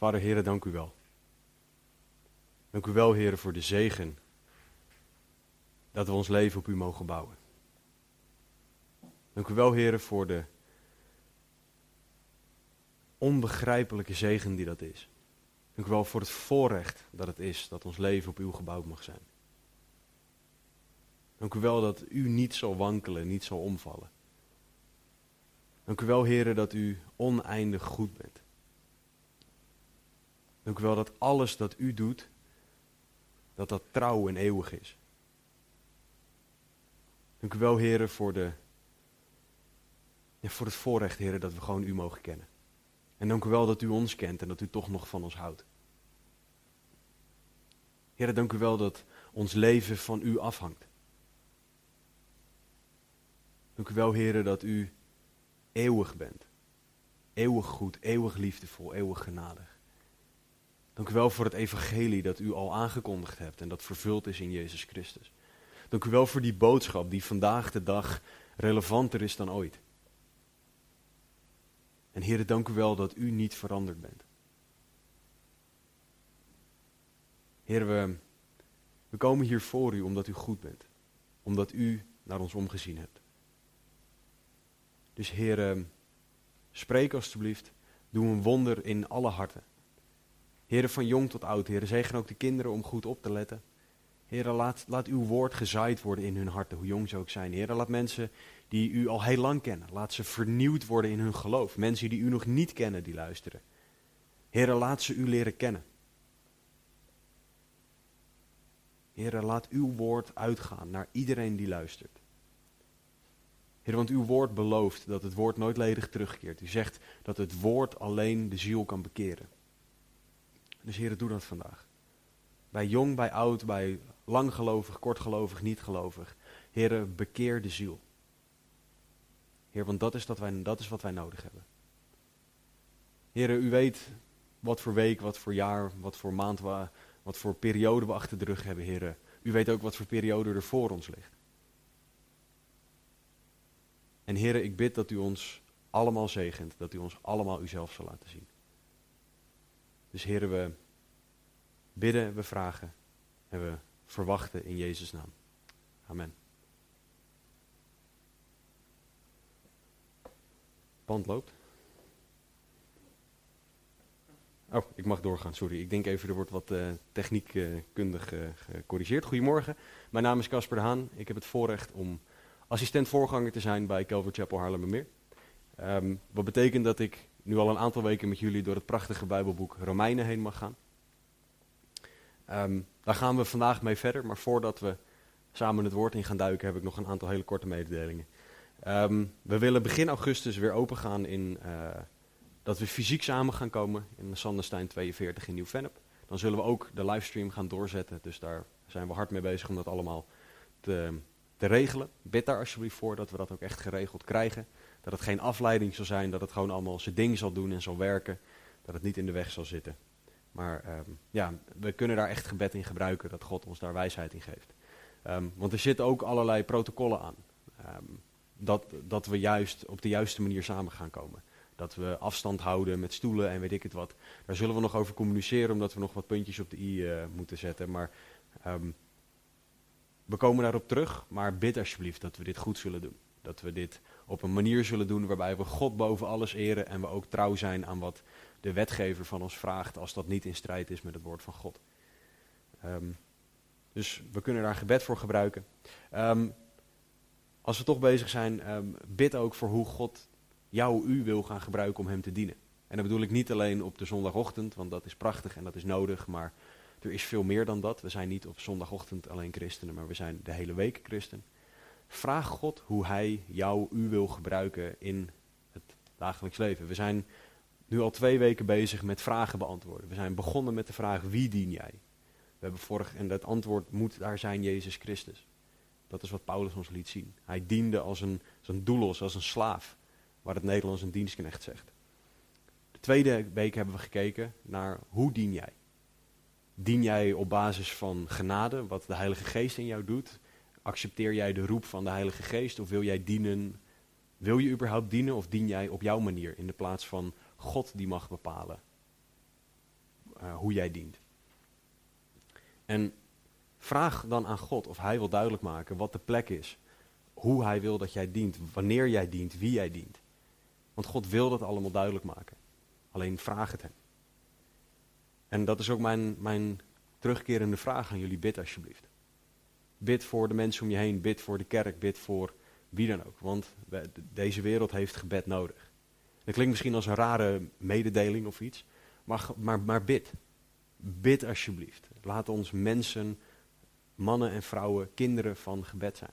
Vader, Heren, dank u wel. Dank u wel, Heren, voor de zegen dat we ons leven op u mogen bouwen. Dank u wel, Heren, voor de onbegrijpelijke zegen die dat is. Dank u wel voor het voorrecht dat het is dat ons leven op u gebouwd mag zijn. Dank u wel dat u niet zal wankelen, niet zal omvallen. Dank u wel, heren, dat u oneindig goed bent. Dank u wel dat alles dat u doet, dat dat trouw en eeuwig is. Dank u wel, heren, voor, de, ja, voor het voorrecht, heren, dat we gewoon u mogen kennen. En dank u wel dat u ons kent en dat u toch nog van ons houdt. Heren, dank u wel dat ons leven van u afhangt. Dank u wel, heren, dat u eeuwig bent. Eeuwig goed, eeuwig liefdevol, eeuwig genadig. Dank u wel voor het evangelie dat u al aangekondigd hebt en dat vervuld is in Jezus Christus. Dank u wel voor die boodschap die vandaag de dag relevanter is dan ooit. En heren, dank u wel dat u niet veranderd bent. Heer, we, we komen hier voor u omdat u goed bent. Omdat u naar ons omgezien hebt. Dus Heer, spreek alstublieft. Doe een wonder in alle harten. Heren, van jong tot oud, heren, zegen ook de kinderen om goed op te letten. Heren, laat, laat uw woord gezaaid worden in hun harten, hoe jong ze ook zijn. Heren, laat mensen die u al heel lang kennen, laat ze vernieuwd worden in hun geloof. Mensen die u nog niet kennen, die luisteren. Heren, laat ze u leren kennen. Heren, laat uw woord uitgaan naar iedereen die luistert. Heer, want uw woord belooft dat het woord nooit ledig terugkeert. U zegt dat het woord alleen de ziel kan bekeren. Dus Heer, doe dat vandaag. Bij jong, bij oud, bij langgelovig, kortgelovig, niet gelovig. Heer, bekeer de ziel. Heer, want dat is, dat, wij, dat is wat wij nodig hebben. Heer, u weet wat voor week, wat voor jaar, wat voor maand, wat voor periode we achter de rug hebben, Heer. U weet ook wat voor periode er voor ons ligt. En heren, ik bid dat u ons allemaal zegent, dat u ons allemaal uzelf zal laten zien. Dus heren, we bidden, we vragen en we verwachten in Jezus' naam. Amen. Band loopt. Oh, ik mag doorgaan, sorry. Ik denk even, er wordt wat uh, techniekkundig uh, gecorrigeerd. Goedemorgen, mijn naam is Casper de Haan. Ik heb het voorrecht om assistent voorganger te zijn bij Calvary Chapel Haarlemmermeer. Um, wat betekent dat ik nu al een aantal weken met jullie door het prachtige Bijbelboek Romeinen heen mag gaan. Um, daar gaan we vandaag mee verder, maar voordat we samen het woord in gaan duiken, heb ik nog een aantal hele korte mededelingen. Um, we willen begin augustus weer opengaan in uh, dat we fysiek samen gaan komen in Sanderstein 42 in Nieuw-Vennep. Dan zullen we ook de livestream gaan doorzetten, dus daar zijn we hard mee bezig om dat allemaal te, te regelen. Bid daar alsjeblieft voor dat we dat ook echt geregeld krijgen. Dat het geen afleiding zal zijn, dat het gewoon allemaal zijn ding zal doen en zal werken. Dat het niet in de weg zal zitten. Maar um, ja, we kunnen daar echt gebed in gebruiken, dat God ons daar wijsheid in geeft. Um, want er zitten ook allerlei protocollen aan. Um, dat, dat we juist op de juiste manier samen gaan komen. Dat we afstand houden met stoelen en weet ik het wat. Daar zullen we nog over communiceren, omdat we nog wat puntjes op de i uh, moeten zetten. Maar we komen daarop terug, maar bid alsjeblieft dat we dit goed zullen doen. Dat we dit op een manier zullen doen waarbij we God boven alles eren en we ook trouw zijn aan wat de wetgever van ons vraagt als dat niet in strijd is met het woord van God. Um, dus we kunnen daar gebed voor gebruiken. Um, als we toch bezig zijn, um, bid ook voor hoe God jou, u wil gaan gebruiken om hem te dienen. En dat bedoel ik niet alleen op de zondagochtend, want dat is prachtig en dat is nodig, maar er is veel meer dan dat. We zijn niet op zondagochtend alleen christenen, maar we zijn de hele week christen. Vraag God hoe Hij jou, u wil gebruiken in het dagelijks leven. We zijn nu al twee weken bezig met vragen beantwoorden. We zijn begonnen met de vraag: wie dien jij? We hebben vorig, en het antwoord moet daar zijn Jezus Christus. Dat is wat Paulus ons liet zien. Hij diende als een, als een doelos, als een slaaf, waar het Nederlands een dienstknecht zegt. De tweede week hebben we gekeken naar hoe dien jij? Dien jij op basis van genade, wat de Heilige Geest in jou doet? Accepteer jij de roep van de Heilige Geest of wil jij dienen? Wil je überhaupt dienen of dien jij op jouw manier in de plaats van God die mag bepalen uh, hoe jij dient? En vraag dan aan God of Hij wil duidelijk maken wat de plek is, hoe Hij wil dat jij dient, wanneer jij dient, wie jij dient. Want God wil dat allemaal duidelijk maken. Alleen vraag het Hem. En dat is ook mijn, mijn terugkerende vraag aan jullie. Bid alsjeblieft. Bid voor de mensen om je heen. Bid voor de kerk. Bid voor wie dan ook. Want deze wereld heeft gebed nodig. Dat klinkt misschien als een rare mededeling of iets. Maar, maar, maar bid. Bid alsjeblieft. Laat ons mensen, mannen en vrouwen, kinderen van gebed zijn.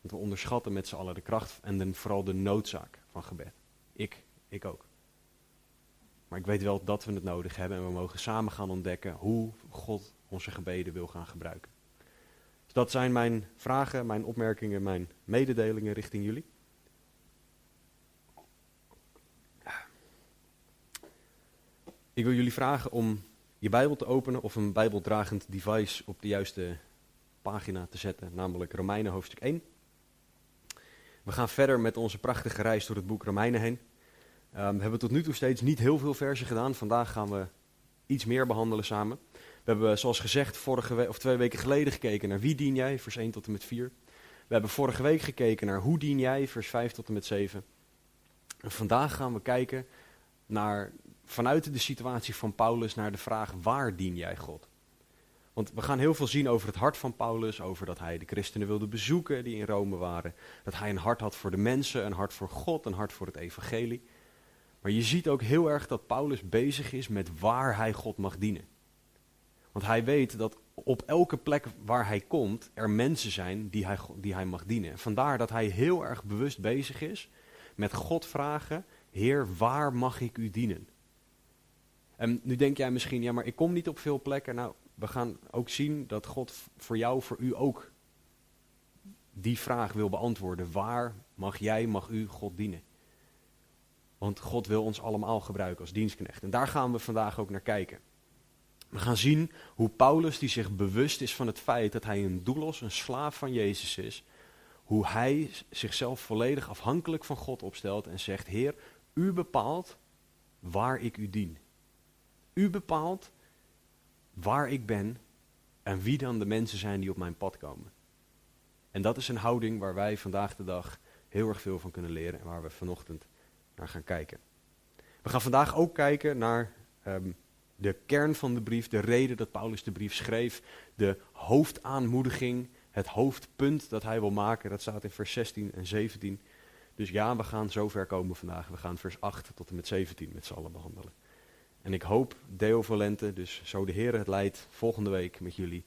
Want we onderschatten met z'n allen de kracht en de, vooral de noodzaak van gebed. Ik, ik ook. Maar ik weet wel dat we het nodig hebben en we mogen samen gaan ontdekken hoe God onze gebeden wil gaan gebruiken. Dat zijn mijn vragen, mijn opmerkingen, mijn mededelingen richting jullie. Ik wil jullie vragen om je Bijbel te openen of een Bijbeldragend device op de juiste pagina te zetten, namelijk Romeinen hoofdstuk 1. We gaan verder met onze prachtige reis door het boek Romeinen heen. Um, we hebben tot nu toe steeds niet heel veel versen gedaan. Vandaag gaan we iets meer behandelen samen. We hebben, zoals gezegd, vorige of twee weken geleden gekeken naar wie dien jij, vers 1 tot en met 4. We hebben vorige week gekeken naar hoe dien jij, vers 5 tot en met 7. En vandaag gaan we kijken naar, vanuit de situatie van Paulus naar de vraag waar dien jij God? Want we gaan heel veel zien over het hart van Paulus, over dat hij de christenen wilde bezoeken die in Rome waren. Dat hij een hart had voor de mensen, een hart voor God, een hart voor het evangelie. Maar je ziet ook heel erg dat Paulus bezig is met waar hij God mag dienen. Want hij weet dat op elke plek waar hij komt, er mensen zijn die hij, die hij mag dienen. Vandaar dat hij heel erg bewust bezig is met God vragen: Heer, waar mag ik u dienen? En nu denk jij misschien, ja, maar ik kom niet op veel plekken. Nou, we gaan ook zien dat God voor jou, voor u ook die vraag wil beantwoorden. Waar mag jij, mag u God dienen? Want God wil ons allemaal gebruiken als dienstknecht. En daar gaan we vandaag ook naar kijken. We gaan zien hoe Paulus, die zich bewust is van het feit dat hij een doelos, een slaaf van Jezus is, hoe hij zichzelf volledig afhankelijk van God opstelt en zegt: Heer, u bepaalt waar ik u dien. U bepaalt waar ik ben en wie dan de mensen zijn die op mijn pad komen. En dat is een houding waar wij vandaag de dag heel erg veel van kunnen leren en waar we vanochtend naar gaan kijken. We gaan vandaag ook kijken naar um, de kern van de brief, de reden dat Paulus de brief schreef, de hoofdaanmoediging, het hoofdpunt dat hij wil maken. Dat staat in vers 16 en 17. Dus ja, we gaan zover komen vandaag. We gaan vers 8 tot en met 17 met z'n allen behandelen. En ik hoop, Deo Valente, dus zo de Heer het leidt, volgende week met jullie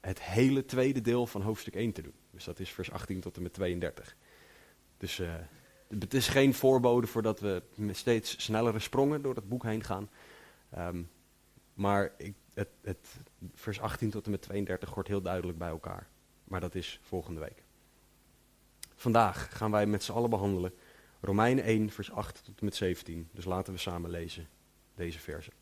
het hele tweede deel van hoofdstuk 1 te doen. Dus dat is vers 18 tot en met 32. Dus uh, het is geen voorbode voordat we met steeds snellere sprongen door het boek heen gaan. Um, maar ik, het, het, vers 18 tot en met 32 hoort heel duidelijk bij elkaar. Maar dat is volgende week. Vandaag gaan wij met z'n allen behandelen Romeinen 1, vers 8 tot en met 17. Dus laten we samen lezen deze versen.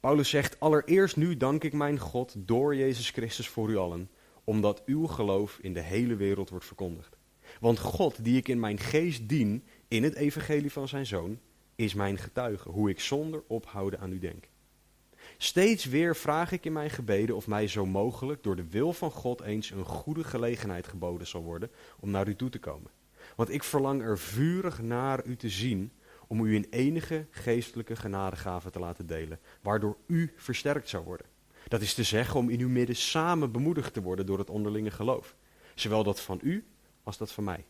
Paulus zegt, allereerst nu dank ik mijn God door Jezus Christus voor u allen, omdat uw geloof in de hele wereld wordt verkondigd. Want God, die ik in mijn geest dien in het evangelie van zijn zoon, is mijn getuige, hoe ik zonder ophouden aan u denk. Steeds weer vraag ik in mijn gebeden of mij zo mogelijk door de wil van God eens een goede gelegenheid geboden zal worden om naar u toe te komen. Want ik verlang er vurig naar u te zien om u in enige geestelijke genadegave te laten delen, waardoor u versterkt zou worden. Dat is te zeggen om in uw midden samen bemoedigd te worden door het onderlinge geloof. Zowel dat van u als dat van mij.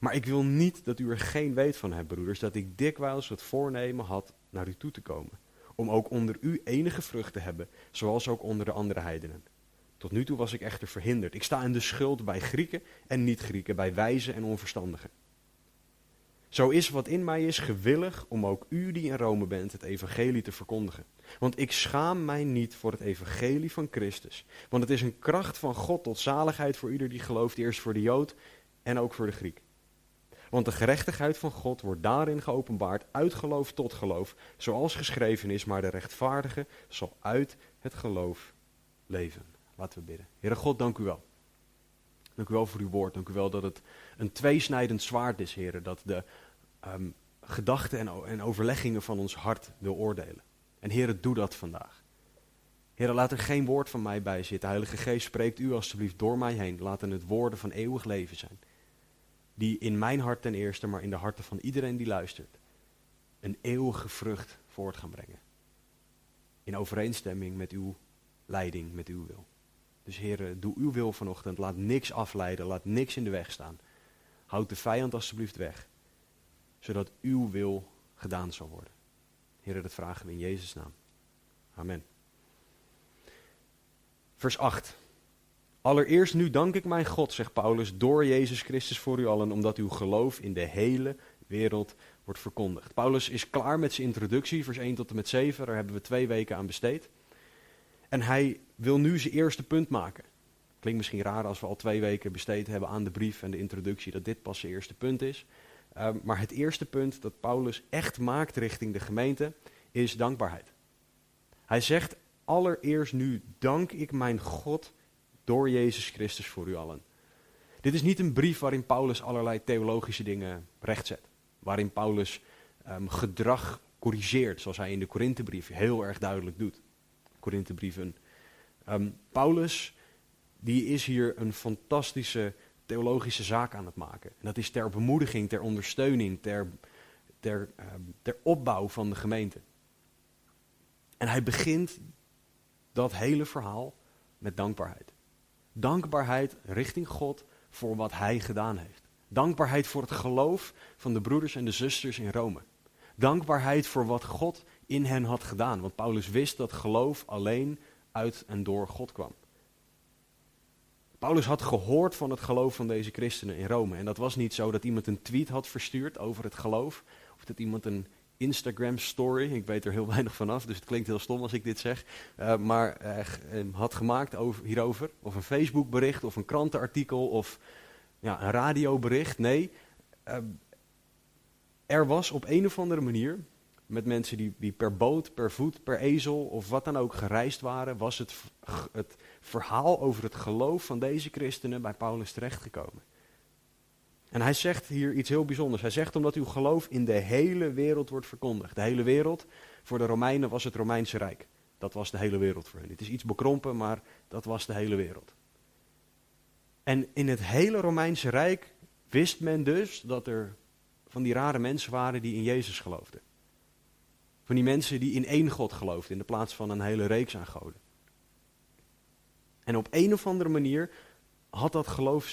Maar ik wil niet dat u er geen weet van hebt, broeders, dat ik dikwijls het voornemen had naar u toe te komen. Om ook onder u enige vrucht te hebben, zoals ook onder de andere heidenen. Tot nu toe was ik echter verhinderd. Ik sta in de schuld bij Grieken en niet-Grieken, bij wijzen en onverstandigen. Zo is wat in mij is gewillig om ook u die in Rome bent het evangelie te verkondigen. Want ik schaam mij niet voor het evangelie van Christus. Want het is een kracht van God tot zaligheid voor ieder die gelooft, eerst voor de Jood en ook voor de Griek. Want de gerechtigheid van God wordt daarin geopenbaard, uit geloof tot geloof, zoals geschreven is, maar de rechtvaardige zal uit het geloof leven. Laten we bidden. Heere God, dank u wel. Dank u wel voor uw woord. Dank u wel dat het een tweesnijdend zwaard is, heren. Dat de um, gedachten en, en overleggingen van ons hart wil oordelen. En heren, doe dat vandaag. Heren, laat er geen woord van mij bij zitten. Heilige Geest, spreekt u alstublieft door mij heen. Laten het woorden van eeuwig leven zijn. Die in mijn hart ten eerste, maar in de harten van iedereen die luistert, een eeuwige vrucht voort gaan brengen. In overeenstemming met uw leiding, met uw wil. Dus heren, doe uw wil vanochtend. Laat niks afleiden, laat niks in de weg staan. Houd de vijand alstublieft weg, zodat uw wil gedaan zal worden. Heren, dat vragen we in Jezus' naam. Amen. Vers 8. Allereerst nu dank ik mijn God, zegt Paulus, door Jezus Christus voor u allen, omdat uw geloof in de hele wereld wordt verkondigd. Paulus is klaar met zijn introductie, vers 1 tot en met 7, daar hebben we twee weken aan besteed. En hij wil nu zijn eerste punt maken. Klinkt misschien raar als we al twee weken besteed hebben aan de brief en de introductie, dat dit pas zijn eerste punt is. Uh, maar het eerste punt dat Paulus echt maakt richting de gemeente is dankbaarheid. Hij zegt allereerst nu dank ik mijn God door Jezus Christus voor u allen. Dit is niet een brief waarin Paulus allerlei theologische dingen rechtzet. Waarin Paulus um, gedrag corrigeert, zoals hij in de Korinthebrief heel erg duidelijk doet. Korinthebrieven. Um, Paulus, die is hier een fantastische theologische zaak aan het maken. En dat is ter bemoediging, ter ondersteuning, ter, ter, um, ter opbouw van de gemeente. En hij begint dat hele verhaal met dankbaarheid. Dankbaarheid richting God voor wat hij gedaan heeft. Dankbaarheid voor het geloof van de broeders en de zusters in Rome. Dankbaarheid voor wat God in hen had gedaan. Want Paulus wist dat geloof alleen uit en door God kwam. Paulus had gehoord van het geloof van deze christenen in Rome. En dat was niet zo dat iemand een tweet had verstuurd over het geloof. Of dat iemand een Instagram story, ik weet er heel weinig vanaf, dus het klinkt heel stom als ik dit zeg. Uh, maar uh, had gemaakt over, hierover. Of een Facebook bericht, of een krantenartikel, of ja, een radiobericht. Nee, uh, er was op een of andere manier met mensen die, die per boot, per voet, per ezel of wat dan ook gereisd waren, was het, het verhaal over het geloof van deze christenen bij Paulus terechtgekomen. En hij zegt hier iets heel bijzonders. Hij zegt omdat uw geloof in de hele wereld wordt verkondigd. De hele wereld, voor de Romeinen was het Romeinse Rijk. Dat was de hele wereld voor hen. Het is iets bekrompen, maar dat was de hele wereld. En in het hele Romeinse Rijk wist men dus dat er van die rare mensen waren die in Jezus geloofden. Van die mensen die in één God geloofden in de plaats van een hele reeks aan goden. En op een of andere manier had dat geloof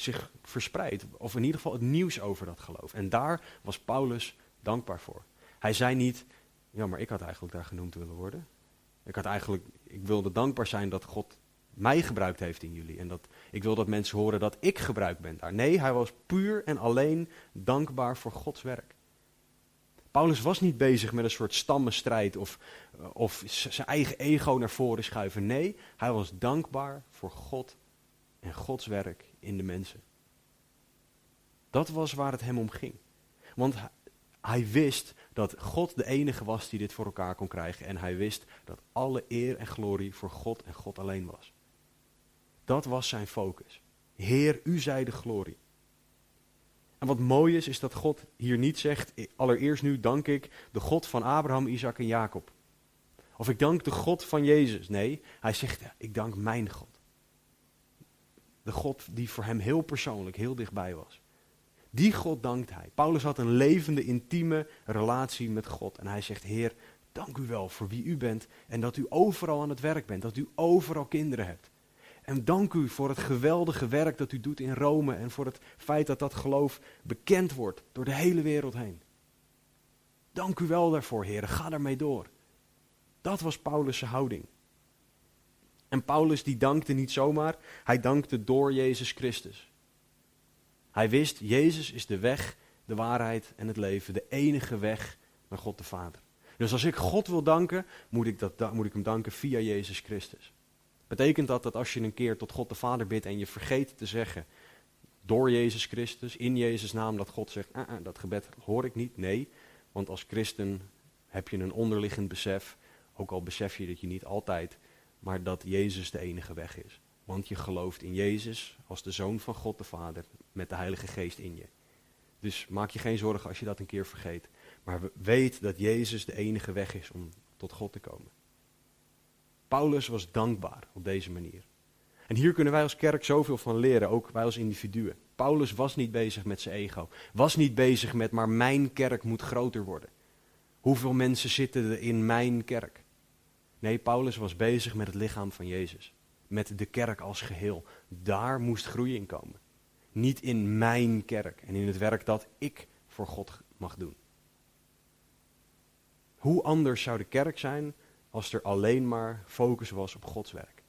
zich verspreid. Of in ieder geval het nieuws over dat geloof. En daar was Paulus dankbaar voor. Hij zei niet, ja maar ik had eigenlijk daar genoemd willen worden. Ik had eigenlijk, ik wilde dankbaar zijn dat God mij gebruikt heeft in jullie. En dat ik wil dat mensen horen dat ik gebruikt ben daar. Nee, hij was puur en alleen dankbaar voor Gods werk. Paulus was niet bezig met een soort stammenstrijd of, of zijn eigen ego naar voren schuiven. Nee, hij was dankbaar voor God en Gods werk in de mensen. Dat was waar het hem om ging. Want hij wist dat God de enige was die dit voor elkaar kon krijgen. En hij wist dat alle eer en glorie voor God en God alleen was. Dat was zijn focus. Heer, u zij de glorie. En wat mooi is, is dat God hier niet zegt, allereerst nu dank ik de God van Abraham, Isaac en Jacob. Of ik dank de God van Jezus. Nee, hij zegt, ik dank mijn God. De God die voor hem heel persoonlijk, heel dichtbij was. Die God dankt hij. Paulus had een levende, intieme relatie met God. En hij zegt, Heer, dank u wel voor wie u bent en dat u overal aan het werk bent. Dat u overal kinderen hebt. En dank u voor het geweldige werk dat u doet in Rome en voor het feit dat dat geloof bekend wordt door de hele wereld heen. Dank u wel daarvoor, heren. Ga daarmee door. Dat was Paulus' houding. En Paulus die dankte niet zomaar, hij dankte door Jezus Christus. Hij wist, Jezus is de weg de waarheid en het leven, de enige weg naar God de Vader. Dus als ik God wil danken, moet ik, dat, moet ik hem danken via Jezus Christus. Betekent dat dat als je een keer tot God de Vader bidt en je vergeet te zeggen, door Jezus Christus, in Jezus naam, dat God zegt, ah, ah, dat gebed hoor ik niet? Nee, want als christen heb je een onderliggend besef, ook al besef je dat je niet altijd, maar dat Jezus de enige weg is. Want je gelooft in Jezus als de Zoon van God de Vader met de Heilige Geest in je. Dus maak je geen zorgen als je dat een keer vergeet. Maar weet dat Jezus de enige weg is om tot God te komen. Paulus was dankbaar op deze manier. En hier kunnen wij als kerk zoveel van leren, ook wij als individuen. Paulus was niet bezig met zijn ego. Was niet bezig met, maar mijn kerk moet groter worden. Hoeveel mensen zitten er in mijn kerk? Nee, Paulus was bezig met het lichaam van Jezus. Met de kerk als geheel. Daar moest groei in komen. Niet in mijn kerk en in het werk dat ik voor God mag doen. Hoe anders zou de kerk zijn als er alleen maar focus was op Gods werk?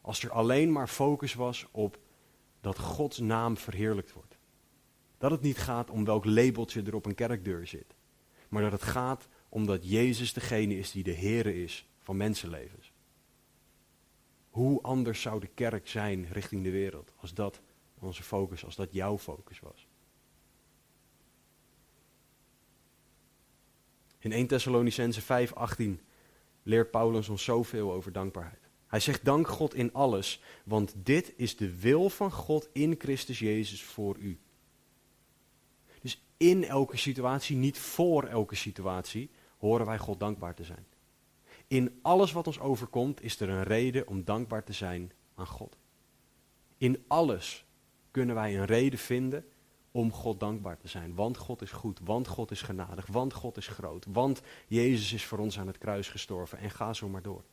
Als er alleen maar focus was op dat Gods naam verheerlijkt wordt. Dat het niet gaat om welk labeltje er op een kerkdeur zit. Maar dat het gaat om dat Jezus degene is die de Here is van mensenlevens. Hoe anders zou de kerk zijn richting de wereld als dat onze focus, als dat jouw focus was? In 1 Thessalonicense 5:18 leert Paulus ons zoveel over dankbaarheid. Hij zegt dank God in alles, want dit is de wil van God in Christus Jezus voor u. Dus in elke situatie, niet voor elke situatie, horen wij God dankbaar te zijn. In alles wat ons overkomt is er een reden om dankbaar te zijn aan God. In alles kunnen wij een reden vinden om God dankbaar te zijn. Want God is goed, want God is genadig, want God is groot, want Jezus is voor ons aan het kruis gestorven en ga zo maar door.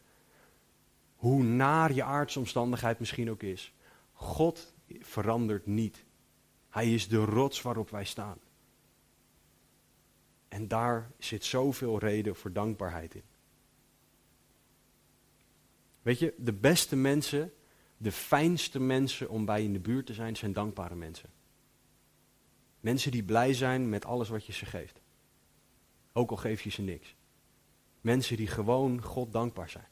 Hoe naar je aardse omstandigheid misschien ook is, God verandert niet. Hij is de rots waarop wij staan. En daar zit zoveel reden voor dankbaarheid in. Weet je, de beste mensen, de fijnste mensen om bij in de buurt te zijn, zijn dankbare mensen. Mensen die blij zijn met alles wat je ze geeft. Ook al geef je ze niks. Mensen die gewoon God dankbaar zijn.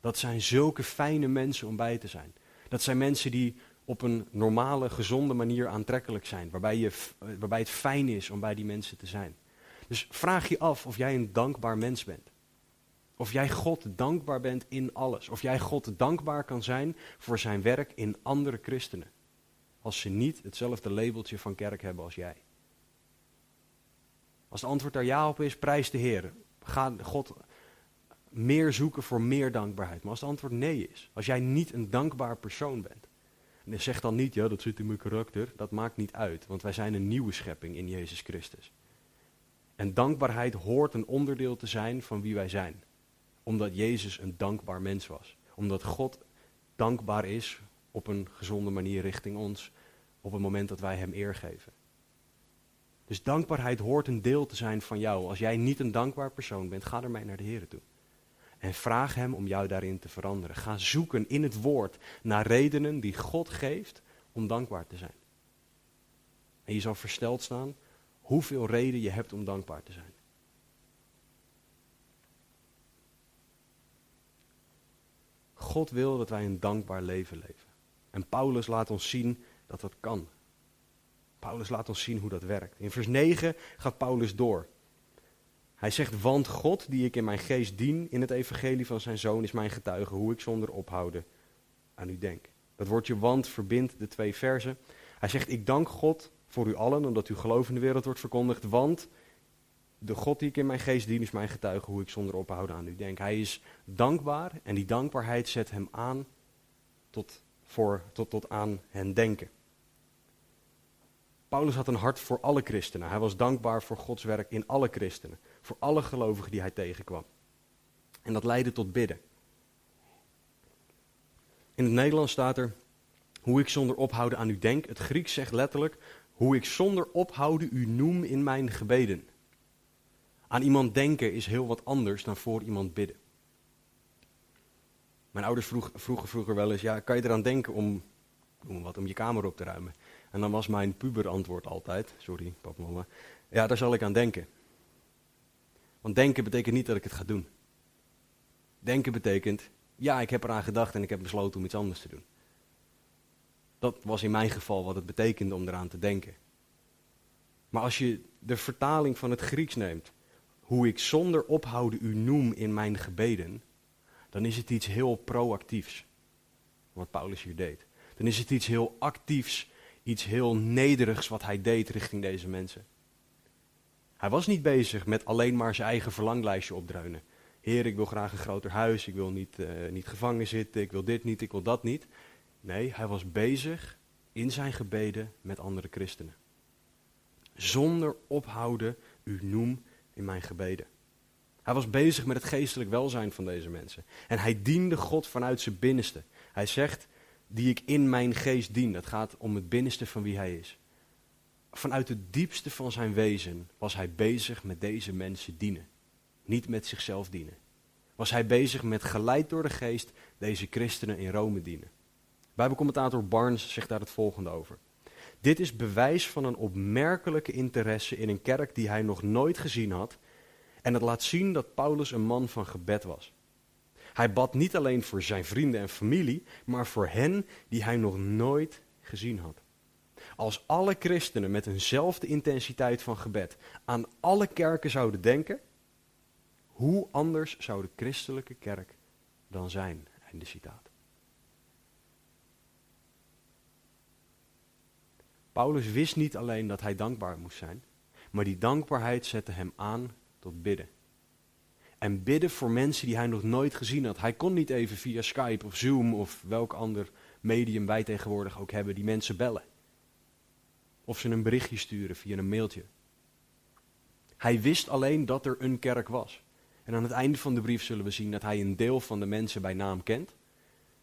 Dat zijn zulke fijne mensen om bij te zijn. Dat zijn mensen die op een normale, gezonde manier aantrekkelijk zijn. Waarbij, je, waarbij het fijn is om bij die mensen te zijn. Dus vraag je af of jij een dankbaar mens bent. Of jij God dankbaar bent in alles. Of jij God dankbaar kan zijn voor zijn werk in andere christenen. Als ze niet hetzelfde labeltje van kerk hebben als jij. Als het antwoord daar ja op is, prijs de Heer. Ga God meer zoeken voor meer dankbaarheid. Maar als het antwoord nee is, als jij niet een dankbaar persoon bent. En zeg dan niet, ja dat zit in mijn karakter. Dat maakt niet uit, want wij zijn een nieuwe schepping in Jezus Christus. En dankbaarheid hoort een onderdeel te zijn van wie wij zijn. Omdat Jezus een dankbaar mens was. Omdat God dankbaar is op een gezonde manier richting ons. Op het moment dat wij Hem eer geven. Dus dankbaarheid hoort een deel te zijn van jou. Als jij niet een dankbaar persoon bent, ga ermee naar de Heer toe. En vraag Hem om jou daarin te veranderen. Ga zoeken in het woord naar redenen die God geeft om dankbaar te zijn. En je zal versteld staan hoeveel reden je hebt om dankbaar te zijn. God wil dat wij een dankbaar leven leven. En Paulus laat ons zien dat dat kan. Paulus laat ons zien hoe dat werkt. In vers 9 gaat Paulus door. Hij zegt, want God, die ik in mijn geest dien in het evangelie van zijn zoon, is mijn getuige hoe ik zonder ophouden aan u denk. Dat woordje want verbindt de twee versen. Hij zegt, ik dank God voor u allen, omdat uw geloof in de wereld wordt verkondigd. Want de God die ik in mijn geest dien, is mijn getuige hoe ik zonder ophouden aan u denk. Hij is dankbaar en die dankbaarheid zet hem aan tot, voor, tot, tot aan hen denken. Paulus had een hart voor alle christenen. Hij was dankbaar voor Gods werk in alle christenen. Voor alle gelovigen die hij tegenkwam. En dat leidde tot bidden. In het Nederlands staat er, hoe ik zonder ophouden aan u denk. Het Grieks zegt letterlijk, hoe ik zonder ophouden u noem in mijn gebeden. Aan iemand denken is heel wat anders dan voor iemand bidden. Mijn ouders vroeg, vroegen vroeger wel eens, ja, kan je eraan denken om, wat, om je kamer op te ruimen? En dan was mijn puberantwoord altijd, sorry papa mama, ja daar zal ik aan denken. Want denken betekent niet dat ik het ga doen. Denken betekent, ja ik heb eraan gedacht en ik heb besloten om iets anders te doen. Dat was in mijn geval wat het betekende om eraan te denken. Maar als je de vertaling van het Grieks neemt, hoe ik zonder ophouden u noem in mijn gebeden, dan is het iets heel proactiefs. Wat Paulus hier deed. Dan is het iets heel actiefs, iets heel nederigs wat hij deed richting deze mensen. Hij was niet bezig met alleen maar zijn eigen verlanglijstje opdreunen. Heer, ik wil graag een groter huis, ik wil niet, uh, niet gevangen zitten, ik wil dit niet, ik wil dat niet. Nee, hij was bezig in zijn gebeden met andere christenen. Zonder ophouden, u noem in mijn gebeden. Hij was bezig met het geestelijk welzijn van deze mensen. En hij diende God vanuit zijn binnenste. Hij zegt, die ik in mijn geest dien. Dat gaat om het binnenste van wie hij is. Vanuit het diepste van zijn wezen was hij bezig met deze mensen dienen. Niet met zichzelf dienen. Was hij bezig met geleid door de geest deze christenen in Rome dienen. Bijbelcommentator Barnes zegt daar het volgende over. Dit is bewijs van een opmerkelijke interesse in een kerk die hij nog nooit gezien had. En het laat zien dat Paulus een man van gebed was. Hij bad niet alleen voor zijn vrienden en familie, maar voor hen die hij nog nooit gezien had. Als alle christenen met eenzelfde intensiteit van gebed aan alle kerken zouden denken, hoe anders zou de christelijke kerk dan zijn? Einde citaat. Paulus wist niet alleen dat hij dankbaar moest zijn, maar die dankbaarheid zette hem aan tot bidden. En bidden voor mensen die hij nog nooit gezien had. Hij kon niet even via Skype of Zoom of welk ander medium wij tegenwoordig ook hebben, die mensen bellen. Of ze een berichtje sturen via een mailtje. Hij wist alleen dat er een kerk was. En aan het einde van de brief zullen we zien dat hij een deel van de mensen bij naam kent.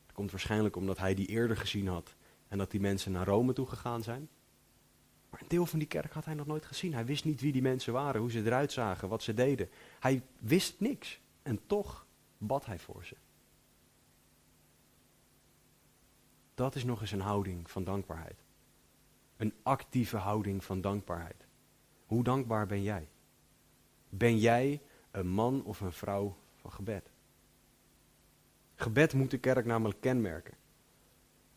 Dat komt waarschijnlijk omdat hij die eerder gezien had en dat die mensen naar Rome toe gegaan zijn. Maar een deel van die kerk had hij nog nooit gezien. Hij wist niet wie die mensen waren, hoe ze eruit zagen, wat ze deden. Hij wist niks. En toch bad hij voor ze. Dat is nog eens een houding van dankbaarheid. Een actieve houding van dankbaarheid. Hoe dankbaar ben jij? Ben jij een man of een vrouw van gebed? Gebed moet de kerk namelijk kenmerken.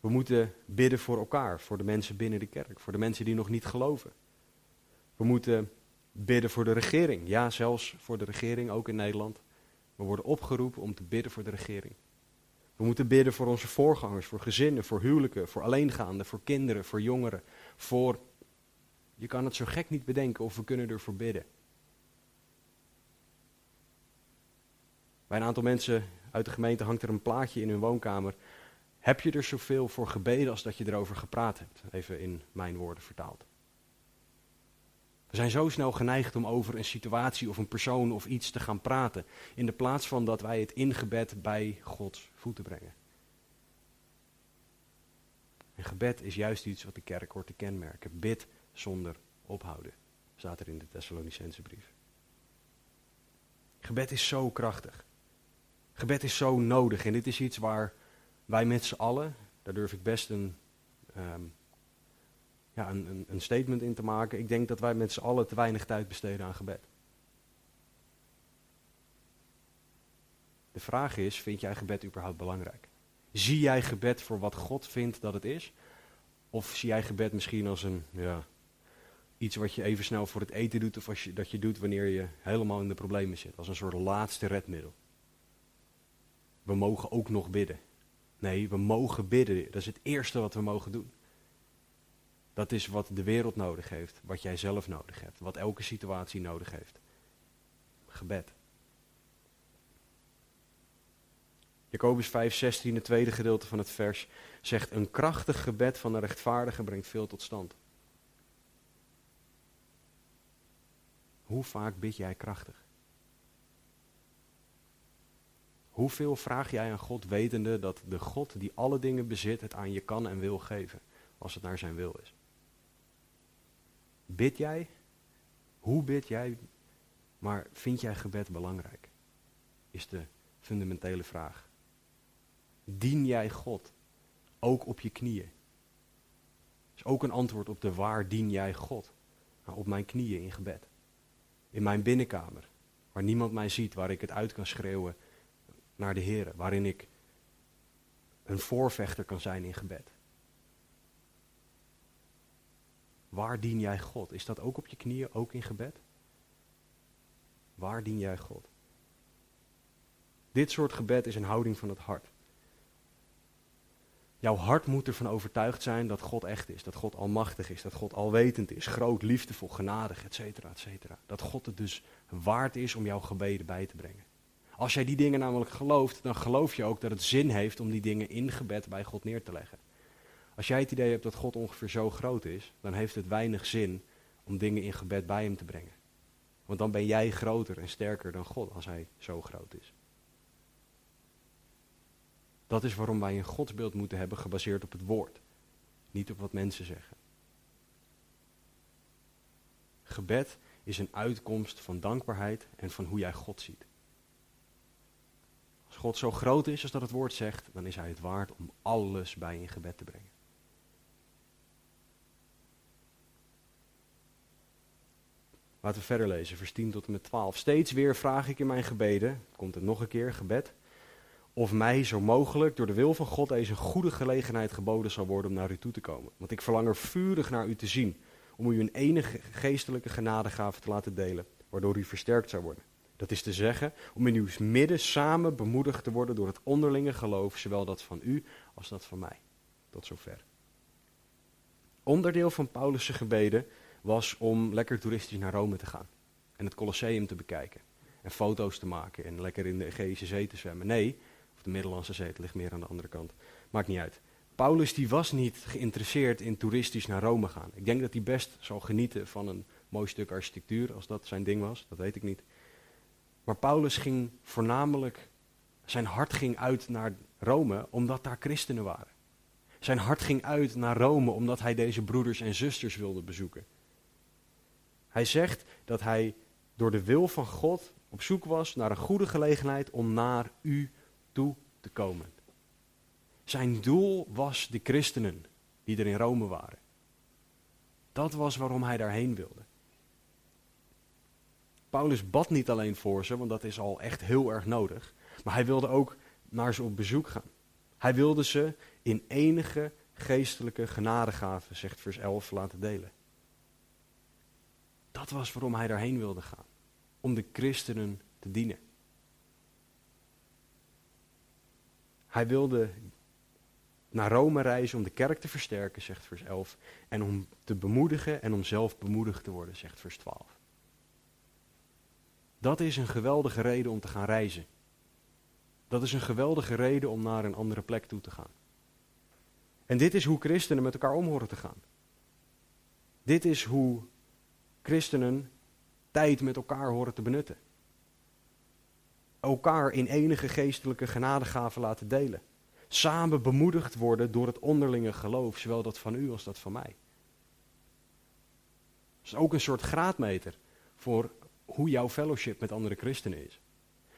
We moeten bidden voor elkaar, voor de mensen binnen de kerk, voor de mensen die nog niet geloven. We moeten bidden voor de regering, ja, zelfs voor de regering, ook in Nederland. We worden opgeroepen om te bidden voor de regering. We moeten bidden voor onze voorgangers, voor gezinnen, voor huwelijken, voor alleengaanden, voor kinderen, voor jongeren, voor. Je kan het zo gek niet bedenken of we kunnen ervoor bidden. Bij een aantal mensen uit de gemeente hangt er een plaatje in hun woonkamer heb je er zoveel voor gebeden als dat je erover gepraat hebt? Even in mijn woorden vertaald. We zijn zo snel geneigd om over een situatie of een persoon of iets te gaan praten, in de plaats van dat wij het in gebed bij Gods voeten brengen. En gebed is juist iets wat de kerk hoort te kenmerken. Bid zonder ophouden, staat er in de Thessalonicense brief. Gebed is zo krachtig. Gebed is zo nodig en dit is iets waar wij met z'n allen, daar durf ik best een, ehm, ja, een, een, statement in te maken. Ik denk dat wij met z'n allen te weinig tijd besteden aan gebed. De vraag is, vind jij gebed überhaupt belangrijk? Zie jij gebed voor wat God vindt dat het is? Of zie jij gebed misschien als een, ja, iets wat je even snel voor het eten doet of als dat je doet wanneer je helemaal in de problemen zit? Als een soort laatste redmiddel. We mogen ook nog bidden. Nee, we mogen bidden. Dat is het eerste wat we mogen doen. Dat is wat de wereld nodig heeft, wat jij zelf nodig hebt, wat elke situatie nodig heeft. Gebed. Jacobus 5:16, het tweede gedeelte van het vers, zegt: Een krachtig gebed van een rechtvaardige brengt veel tot stand. Hoe vaak bid jij krachtig? Hoeveel vraag jij aan God wetende dat de God die alle dingen bezit het aan je kan en wil geven, als het naar zijn wil is? Bid jij? Hoe bid jij? Maar vind jij gebed belangrijk? Is de fundamentele vraag. Dien jij God ook op je knieën? is ook een antwoord op de waar dien jij God? Nou, op mijn knieën in gebed. In mijn binnenkamer, waar niemand mij ziet, waar ik het uit kan schreeuwen naar de Heer, waarin ik een voorvechter kan zijn in gebed. Waar dien jij God? Is dat ook op je knieën, ook in gebed? Waar dien jij God? Dit soort gebed is een houding van het hart. Jouw hart moet ervan overtuigd zijn dat God echt is, dat God almachtig is, dat God alwetend is, groot, liefdevol, genadig, et cetera, et cetera. Dat God het dus waard is om jouw gebeden bij te brengen. Als jij die dingen namelijk gelooft, dan geloof je ook dat het zin heeft om die dingen in gebed bij God neer te leggen. Als jij het idee hebt dat God ongeveer zo groot is, dan heeft het weinig zin om dingen in gebed bij hem te brengen. Want dan ben jij groter en sterker dan God als hij zo groot is. Dat is waarom wij een godsbeeld moeten hebben gebaseerd op het woord, niet op wat mensen zeggen. Gebed is een uitkomst van dankbaarheid en van hoe jij God ziet. Als God zo groot is als dat het woord zegt, dan is hij het waard om alles bij in gebed te brengen. Laten we verder lezen, vers 10 tot en met 12. Steeds weer vraag ik in mijn gebeden, komt het nog een keer, gebed, of mij zo mogelijk door de wil van God deze goede gelegenheid geboden zal worden om naar u toe te komen. Want ik verlang er vurig naar u te zien, om u een enige geestelijke genadegave te laten delen, waardoor u versterkt zou worden. Dat is te zeggen, om in uw midden samen bemoedigd te worden door het onderlinge geloof, zowel dat van u als dat van mij. Tot zover. Onderdeel van Paulus' gebeden was om lekker toeristisch naar Rome te gaan. En het Colosseum te bekijken. En foto's te maken en lekker in de Egeïsche Zee te zwemmen. Nee, of de Middellandse Zee, het ligt meer aan de andere kant. Maakt niet uit. Paulus die was niet geïnteresseerd in toeristisch naar Rome gaan. Ik denk dat hij best zou genieten van een mooi stuk architectuur, als dat zijn ding was. Dat weet ik niet. Maar Paulus ging voornamelijk, zijn hart ging uit naar Rome omdat daar christenen waren. Zijn hart ging uit naar Rome omdat hij deze broeders en zusters wilde bezoeken. Hij zegt dat hij door de wil van God op zoek was naar een goede gelegenheid om naar u toe te komen. Zijn doel was de christenen die er in Rome waren. Dat was waarom hij daarheen wilde. Paulus bad niet alleen voor ze, want dat is al echt heel erg nodig. Maar hij wilde ook naar ze op bezoek gaan. Hij wilde ze in enige geestelijke genadegave, zegt vers 11, laten delen. Dat was waarom hij daarheen wilde gaan. Om de christenen te dienen. Hij wilde naar Rome reizen om de kerk te versterken, zegt vers 11. En om te bemoedigen en om zelf bemoedigd te worden, zegt vers 12. Dat is een geweldige reden om te gaan reizen. Dat is een geweldige reden om naar een andere plek toe te gaan. En dit is hoe christenen met elkaar om horen te gaan. Dit is hoe christenen tijd met elkaar horen te benutten. Elkaar in enige geestelijke genadegaven laten delen. Samen bemoedigd worden door het onderlinge geloof, zowel dat van u als dat van mij. Dat is ook een soort graadmeter voor hoe jouw fellowship met andere christenen is.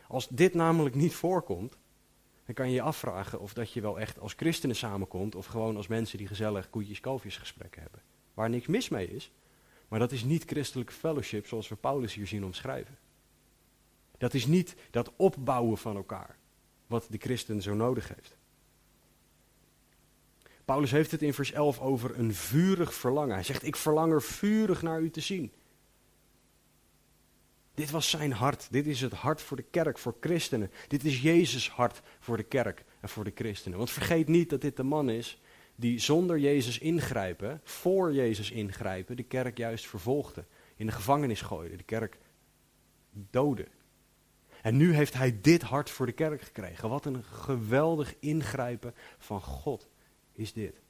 Als dit namelijk niet voorkomt, dan kan je je afvragen of dat je wel echt als christenen samenkomt of gewoon als mensen die gezellig koetjes-kalfjes gesprekken hebben. Waar niks mis mee is, maar dat is niet christelijke fellowship zoals we Paulus hier zien omschrijven. Dat is niet dat opbouwen van elkaar, wat de christen zo nodig heeft. Paulus heeft het in vers 11 over een vurig verlangen. Hij zegt, ik verlang er vurig naar u te zien. Dit was zijn hart. Dit is het hart voor de kerk, voor christenen. Dit is Jezus' hart voor de kerk en voor de christenen. Want vergeet niet dat dit de man is die zonder Jezus ingrijpen, voor Jezus ingrijpen, de kerk juist vervolgde. In de gevangenis gooide, de kerk doodde. En nu heeft hij dit hart voor de kerk gekregen. Wat een geweldig ingrijpen van God is dit.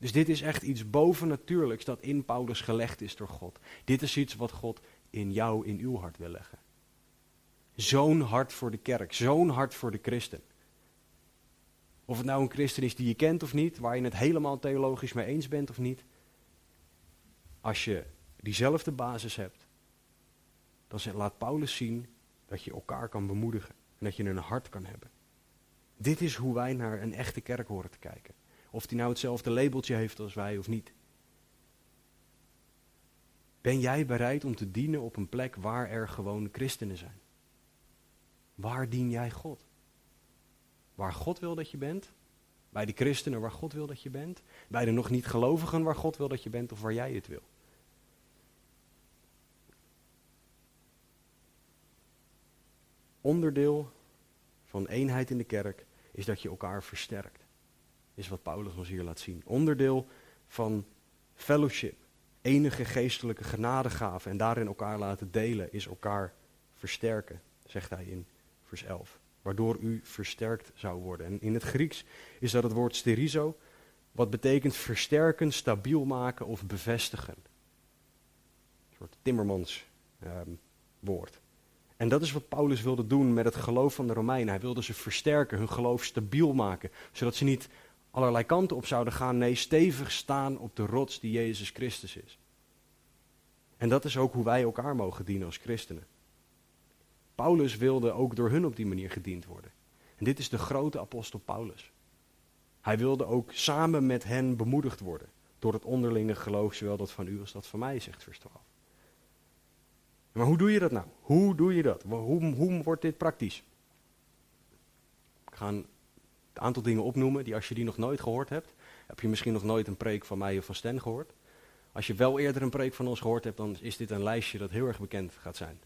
Dus dit is echt iets bovennatuurlijks dat in Paulus gelegd is door God. Dit is iets wat God in jou, in uw hart wil leggen. Zo'n hart voor de kerk, zo'n hart voor de christen. Of het nou een christen is die je kent of niet, waar je het helemaal theologisch mee eens bent of niet. Als je diezelfde basis hebt, dan laat Paulus zien dat je elkaar kan bemoedigen en dat je een hart kan hebben. Dit is hoe wij naar een echte kerk horen te kijken. Of die nou hetzelfde labeltje heeft als wij of niet. Ben jij bereid om te dienen op een plek waar er gewoon christenen zijn? Waar dien jij God? Waar God wil dat je bent? Bij de christenen waar God wil dat je bent? Bij de nog niet gelovigen waar God wil dat je bent of waar jij het wil? Onderdeel van eenheid in de kerk is dat je elkaar versterkt. Is wat Paulus ons hier laat zien. Onderdeel van fellowship, enige geestelijke genadegave en daarin elkaar laten delen, is elkaar versterken, zegt hij in vers 11. Waardoor u versterkt zou worden. En in het Grieks is dat het woord sterizo, wat betekent versterken, stabiel maken of bevestigen. Een soort timmermans ehm, woord. En dat is wat Paulus wilde doen met het geloof van de Romeinen. Hij wilde ze versterken, hun geloof stabiel maken, zodat ze niet allerlei kanten op zouden gaan. Nee, stevig staan op de rots die Jezus Christus is. En dat is ook hoe wij elkaar mogen dienen als christenen. Paulus wilde ook door hun op die manier gediend worden. En dit is de grote apostel Paulus. Hij wilde ook samen met hen bemoedigd worden. Door het onderlinge geloof, zowel dat van u als dat van mij, zegt vers 12. Maar hoe doe je dat nou? Hoe doe je dat? Hoe, hoe wordt dit praktisch? Ik ga een aantal dingen opnoemen die als je die nog nooit gehoord hebt, heb je misschien nog nooit een preek van mij of van Sten gehoord. Als je wel eerder een preek van ons gehoord hebt, dan is dit een lijstje dat heel erg bekend gaat zijn.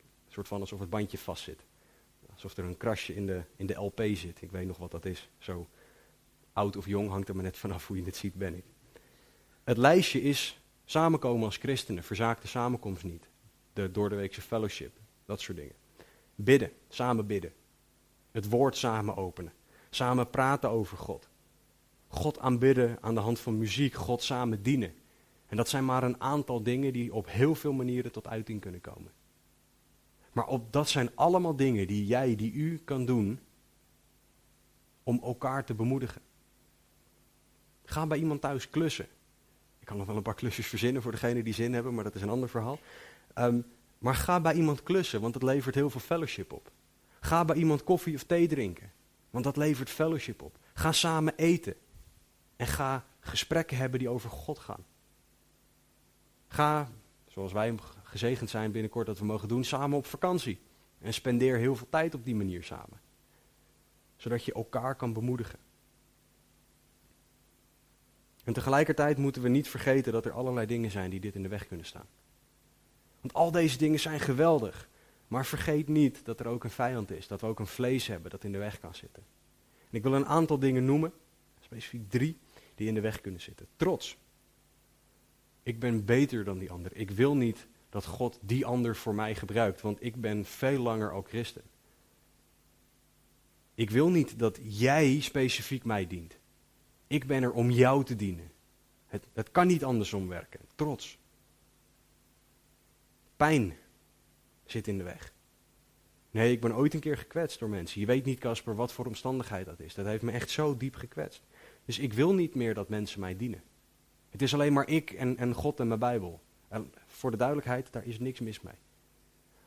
Een soort van alsof het bandje vast zit. Alsof er een krasje in de, in de LP zit. Ik weet nog wat dat is. Zo oud of jong hangt er maar net vanaf hoe je het ziet, ben ik. Het lijstje is samenkomen als christenen, verzaakte samenkomst niet de doordeweekse fellowship, dat soort dingen. Bidden, samen bidden. Het woord samen openen. Samen praten over God. God aanbidden aan de hand van muziek, God samen dienen. En dat zijn maar een aantal dingen die op heel veel manieren tot uiting kunnen komen. Maar op, dat zijn allemaal dingen die jij, die u kan doen om elkaar te bemoedigen. Ga bij iemand thuis klussen. Ik kan nog wel een paar klusjes verzinnen voor degenen die zin hebben, maar dat is een ander verhaal. Ehm, maar ga bij iemand klussen, want dat levert heel veel fellowship op. Ga bij iemand koffie of thee drinken, want dat levert fellowship op. Ga samen eten en ga gesprekken hebben die over God gaan. Ga, zoals wij gezegend zijn binnenkort dat we mogen doen, samen op vakantie. En spendeer heel veel tijd op die manier samen. Zodat je elkaar kan bemoedigen. En tegelijkertijd moeten we niet vergeten dat er allerlei dingen zijn die dit in de weg kunnen staan. Want al deze dingen zijn geweldig. Maar vergeet niet dat er ook een vijand is. Dat we ook een vlees hebben dat in de weg kan zitten. En ik wil een aantal dingen noemen, specifiek drie, die in de weg kunnen zitten. Trots. Ik ben beter dan die ander. Ik wil niet dat God die ander voor mij gebruikt, want ik ben veel langer al christen. Ik wil niet dat jij specifiek mij dient. Ik ben er om jou te dienen. Het, het kan niet andersom werken. Trots. Pijn zit in de weg. Nee, ik ben ooit een keer gekwetst door mensen. Je weet niet, Casper, wat voor omstandigheid dat is. Dat heeft me echt zo diep gekwetst. Dus ik wil niet meer dat mensen mij dienen. Het is alleen maar ik en, en God en mijn Bijbel. En voor de duidelijkheid, daar is niks mis mee.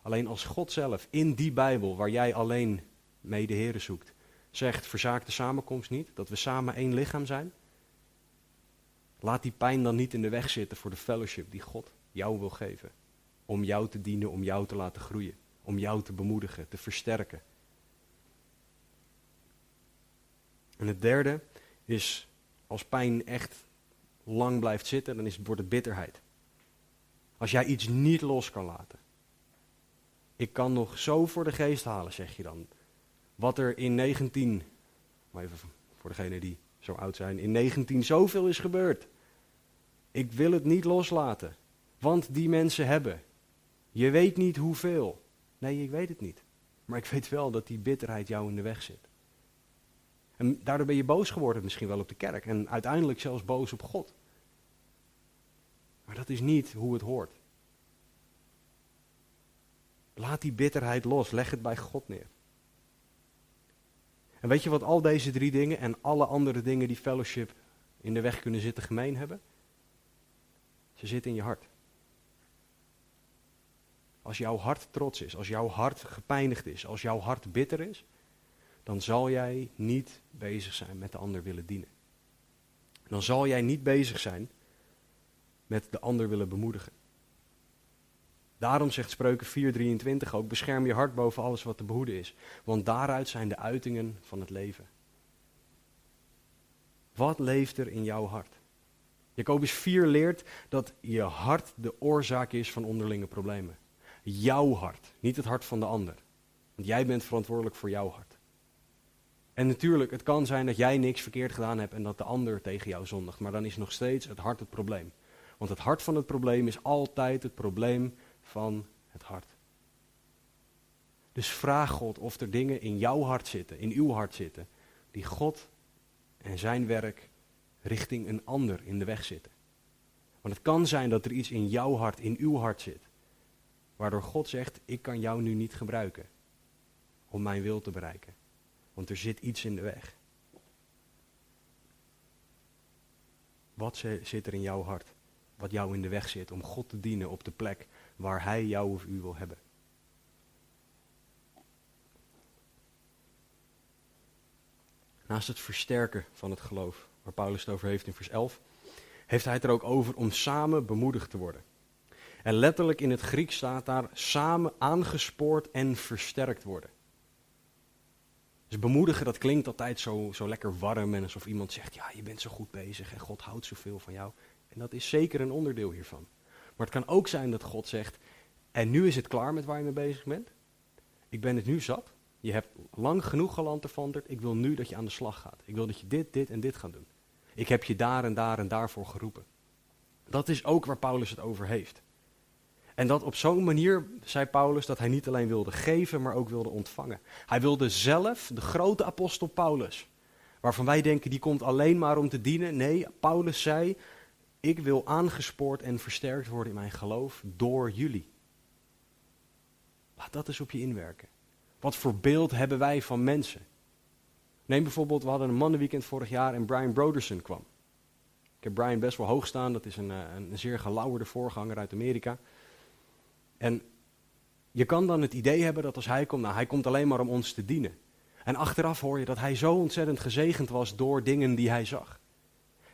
Alleen als God zelf in die Bijbel, waar jij alleen mee de Heeren zoekt, zegt: verzaak de samenkomst niet, dat we samen één lichaam zijn. Laat die pijn dan niet in de weg zitten voor de fellowship die God jou wil geven om jou te dienen, om jou te laten groeien, om jou te bemoedigen, te versterken. En het derde is, als pijn echt lang blijft zitten, dan is het, wordt het bitterheid. Als jij iets niet los kan laten. Ik kan nog zo voor de geest halen, zeg je dan. Wat er in 19, maar even voor degenen die zo oud zijn, in 19 zoveel is gebeurd. Ik wil het niet loslaten, want die mensen hebben. Je weet niet hoeveel. Nee, ik weet het niet. Maar ik weet wel dat die bitterheid jou in de weg zit. En daardoor ben je boos geworden misschien wel op de kerk. En uiteindelijk zelfs boos op God. Maar dat is niet hoe het hoort. Laat die bitterheid los. Leg het bij God neer. En weet je wat al deze drie dingen en alle andere dingen die fellowship in de weg kunnen zitten gemeen hebben? Ze zitten in je hart. Als jouw hart trots is, als jouw hart gepijnigd is, als jouw hart bitter is, dan zal jij niet bezig zijn met de ander willen dienen. dan zal jij niet bezig zijn met de ander willen bemoedigen. Daarom zegt Spreuken 4:23 ook: bescherm je hart boven alles wat te behoeden is, want daaruit zijn de uitingen van het leven. Wat leeft er in jouw hart? Jacobus 4 leert dat je hart de oorzaak is van onderlinge problemen. Jouw hart, niet het hart van de ander. Want jij bent verantwoordelijk voor jouw hart. En natuurlijk, het kan zijn dat jij niks verkeerd gedaan hebt en dat de ander tegen jou zondigt. Maar dan is nog steeds het hart het probleem. Want het hart van het probleem is altijd het probleem van het hart. Dus vraag God of er dingen in jouw hart zitten, in uw hart zitten, die God en zijn werk richting een ander in de weg zitten. Want het kan zijn dat er iets in jouw hart, in uw hart zit, waardoor God zegt, ik kan jou nu niet gebruiken om mijn wil te bereiken. Want er zit iets in de weg. Wat zit er in jouw hart? Wat jou in de weg zit om God te dienen op de plek waar Hij jou of u wil hebben. Naast het versterken van het geloof, waar Paulus het over heeft in vers 11, heeft hij het er ook over om samen bemoedigd te worden. En letterlijk in het Grieks staat daar samen aangespoord en versterkt worden. Dus bemoedigen, dat klinkt altijd zo, zo lekker warm en alsof iemand zegt, ja, je bent zo goed bezig en God houdt zoveel van jou. En dat is zeker een onderdeel hiervan. Maar het kan ook zijn dat God zegt, en nu is het klaar met waar je mee bezig bent. Ik ben het nu zat. Je hebt lang genoeg gelanterfanterd. Ik wil nu dat je aan de slag gaat. Ik wil dat je dit, dit en dit gaat doen. Ik heb je daar en daar en daarvoor geroepen. Dat is ook waar Paulus het over heeft. En dat op zo'n manier, zei Paulus, dat hij niet alleen wilde geven, maar ook wilde ontvangen. Hij wilde zelf, de grote apostel Paulus, waarvan wij denken die komt alleen maar om te dienen. Nee, Paulus zei, ik wil aangespoord en versterkt worden in mijn geloof door jullie. Laat dat eens op je inwerken. Wat voor beeld hebben wij van mensen? Neem bijvoorbeeld, we hadden een mannenweekend vorig jaar en Brian Broderson kwam. Ik heb Brian best wel hoog staan, dat is een, eh, een zeer gelauwerde voorganger uit Amerika. En je kan dan het idee hebben dat als hij komt, nou hij komt alleen maar om ons te dienen. En achteraf hoor je dat hij zo ontzettend gezegend was door dingen die hij zag.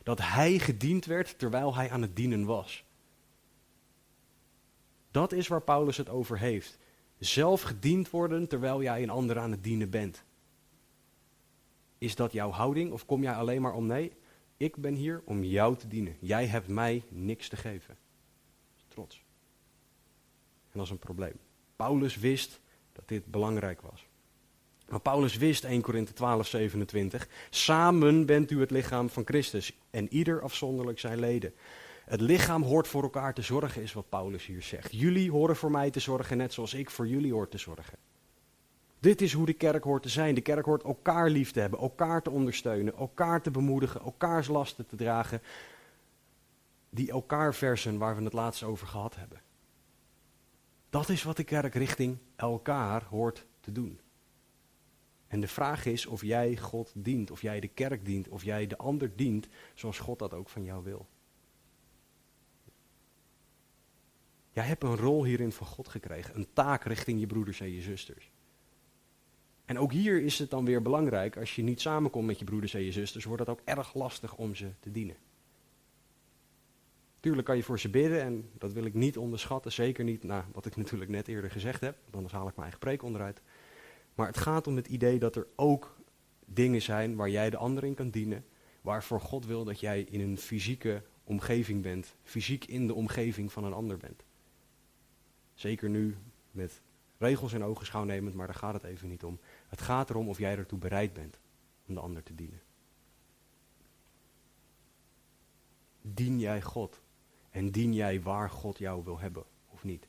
Dat hij gediend werd terwijl hij aan het dienen was. Dat is waar Paulus het over heeft. Zelf gediend worden terwijl jij een ander aan het dienen bent. Is dat jouw houding of kom jij alleen maar om nee? Ik ben hier om jou te dienen. Jij hebt mij niks te geven. Trots. En dat is een probleem. Paulus wist dat dit belangrijk was. Maar Paulus wist 1 Korinthe 12, 27. Samen bent u het lichaam van Christus en ieder afzonderlijk zijn leden. Het lichaam hoort voor elkaar te zorgen, is wat Paulus hier zegt. Jullie horen voor mij te zorgen, net zoals ik voor jullie hoor te zorgen. Dit is hoe de kerk hoort te zijn. De kerk hoort elkaar lief te hebben, elkaar te ondersteunen, elkaar te bemoedigen, elkaars lasten te dragen. Die elkaar versen waar we het laatst over gehad hebben. Dat is wat de kerk richting elkaar hoort te doen. En de vraag is of jij God dient, of jij de kerk dient, of jij de ander dient zoals God dat ook van jou wil. Jij hebt een rol hierin van God gekregen, een taak richting je broeders en je zusters. En ook hier is het dan weer belangrijk, als je niet samenkomt met je broeders en je zusters, wordt het ook erg lastig om ze te dienen. Tuurlijk kan je voor ze bidden en dat wil ik niet onderschatten, zeker niet na wat ik natuurlijk net eerder gezegd heb, anders haal ik mijn eigen preek onderuit. Maar het gaat om het idee dat er ook dingen zijn waar jij de ander in kan dienen, waarvoor God wil dat jij in een fysieke omgeving bent, fysiek in de omgeving van een ander bent. Zeker nu met regels in ogenschouw nemend, maar daar gaat het even niet om. Het gaat erom of jij ertoe bereid bent om de ander te dienen. Dien jij God? En dien jij waar God jou wil hebben of niet?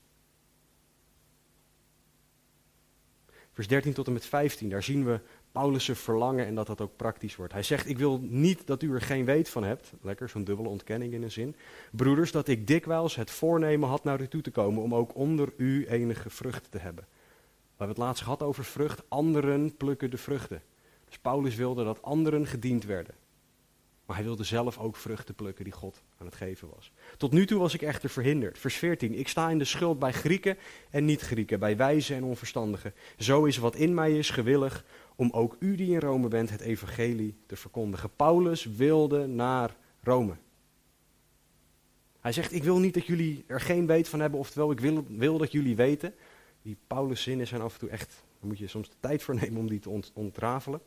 Vers 13 tot en met 15, daar zien we Paulus' verlangen en dat dat ook praktisch wordt. Hij zegt, ik wil niet dat u er geen weet van hebt. Lekker, zo'n dubbele ontkenning in een zin. Broeders, dat ik dikwijls het voornemen had naar u toe te komen om ook onder u enige vrucht te hebben. We hebben het laatst gehad over vrucht. Anderen plukken de vruchten. Dus Paulus wilde dat anderen gediend werden. Maar hij wilde zelf ook vruchten plukken die God aan het geven was. Tot nu toe was ik echter verhinderd. Vers 14. Ik sta in de schuld bij Grieken en niet-Grieken, bij wijzen en onverstandigen. Zo is wat in mij is gewillig om ook u die in Rome bent het evangelie te verkondigen. Paulus wilde naar Rome. Hij zegt, ik wil niet dat jullie er geen weet van hebben, oftewel ik wil, wil dat jullie weten. Die Paulus' zinnen zijn af en toe echt, daar moet je soms de tijd voor nemen om die te ont ontrafelen.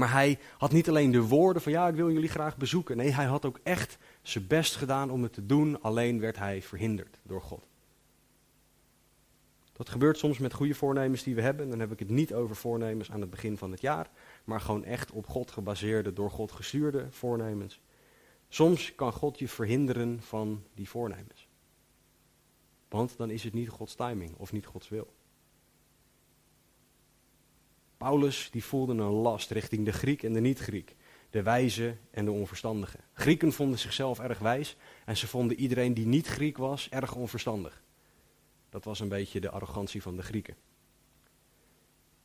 Maar hij had niet alleen de woorden van ja, ik wil jullie graag bezoeken. Nee, hij had ook echt zijn best gedaan om het te doen, alleen werd hij verhinderd door God. Dat gebeurt soms met goede voornemens die we hebben. Dan heb ik het niet over voornemens aan het begin van het jaar, maar gewoon echt op God gebaseerde, door God gestuurde voornemens. Soms kan God je verhinderen van die voornemens. Want dan is het niet Gods timing of niet Gods wil. Paulus die voelde een last richting de Griek en de niet-Griek, de wijze en de onverstandige. Grieken vonden zichzelf erg wijs en ze vonden iedereen die niet Griek was erg onverstandig. Dat was een beetje de arrogantie van de Grieken.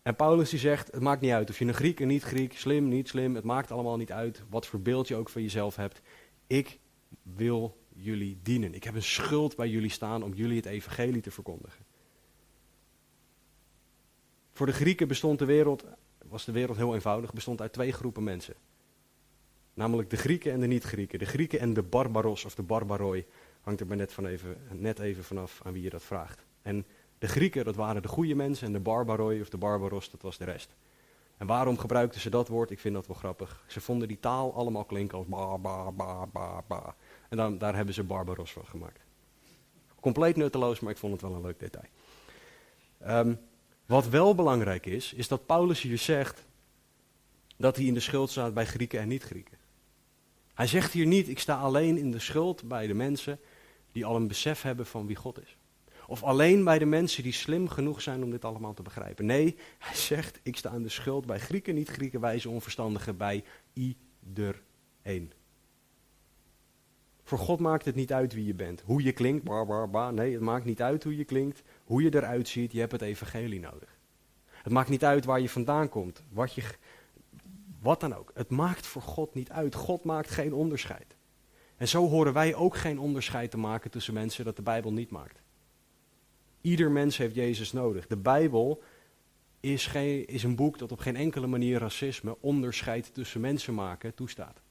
En Paulus die zegt, het maakt niet uit of je een Griek en niet-Griek, slim, niet slim, het maakt allemaal niet uit wat voor beeld je ook van jezelf hebt. Ik wil jullie dienen. Ik heb een schuld bij jullie staan om jullie het evangelie te verkondigen. Voor de Grieken bestond de wereld, was de wereld heel eenvoudig, bestond uit twee groepen mensen. Namelijk de Grieken en de niet-Grieken. De Grieken en de barbaros of de barbaroi. Hangt er maar net, van even, net even vanaf aan wie je dat vraagt. En de Grieken, dat waren de goede mensen. En de barbaroi of de barbaros, dat was de rest. En waarom gebruikten ze dat woord? Ik vind dat wel grappig. Ze vonden die taal allemaal klinken als ba, ba, ba, ba, ba. En dan, daar hebben ze barbaros van gemaakt. Compleet nutteloos, maar ik vond het wel een leuk detail. Um, wat wel belangrijk is, is dat Paulus hier zegt dat hij in de schuld staat bij Grieken en niet-Grieken. Hij zegt hier niet, ik sta alleen in de schuld bij de mensen die al een besef hebben van wie God is. Of alleen bij de mensen die slim genoeg zijn om dit allemaal te begrijpen. Nee, hij zegt, ik sta in de schuld bij Grieken, niet-Grieken, wijze, onverstandigen, bij iedereen. Voor God maakt het niet uit wie je bent, hoe je klinkt, bar, bar, bar. Nee, het maakt niet uit hoe je klinkt, hoe je eruit ziet, je hebt het evangelie nodig. Het maakt niet uit waar je vandaan komt, wat, je, wat dan ook. Het maakt voor God niet uit. God maakt geen onderscheid. En zo horen wij ook geen onderscheid te maken tussen mensen dat de Bijbel niet maakt. Ieder mens heeft Jezus nodig. De Bijbel is, geen, is een boek dat op geen enkele manier racisme, onderscheid tussen mensen maken toestaat.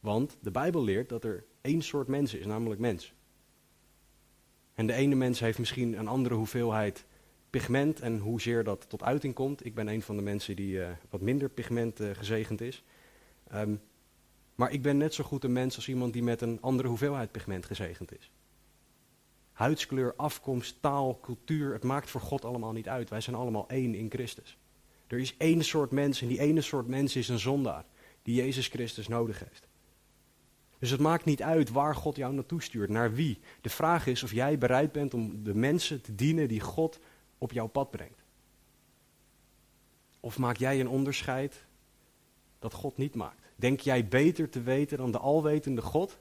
Want de Bijbel leert dat er één soort mens is, namelijk mens. En de ene mens heeft misschien een andere hoeveelheid pigment en hoezeer dat tot uiting komt. Ik ben een van de mensen die uh, wat minder pigment uh, gezegend is. Um, maar ik ben net zo goed een mens als iemand die met een andere hoeveelheid pigment gezegend is. Huidskleur, afkomst, taal, cultuur, het maakt voor God allemaal niet uit. Wij zijn allemaal één in Christus. Er is één soort mens en die ene soort mens is een zondaar die Jezus Christus nodig heeft. Dus het maakt niet uit waar God jou naartoe stuurt, naar wie. De vraag is of jij bereid bent om de mensen te dienen die God op jouw pad brengt. Of maak jij een onderscheid dat God niet maakt? Denk jij beter te weten dan de alwetende God?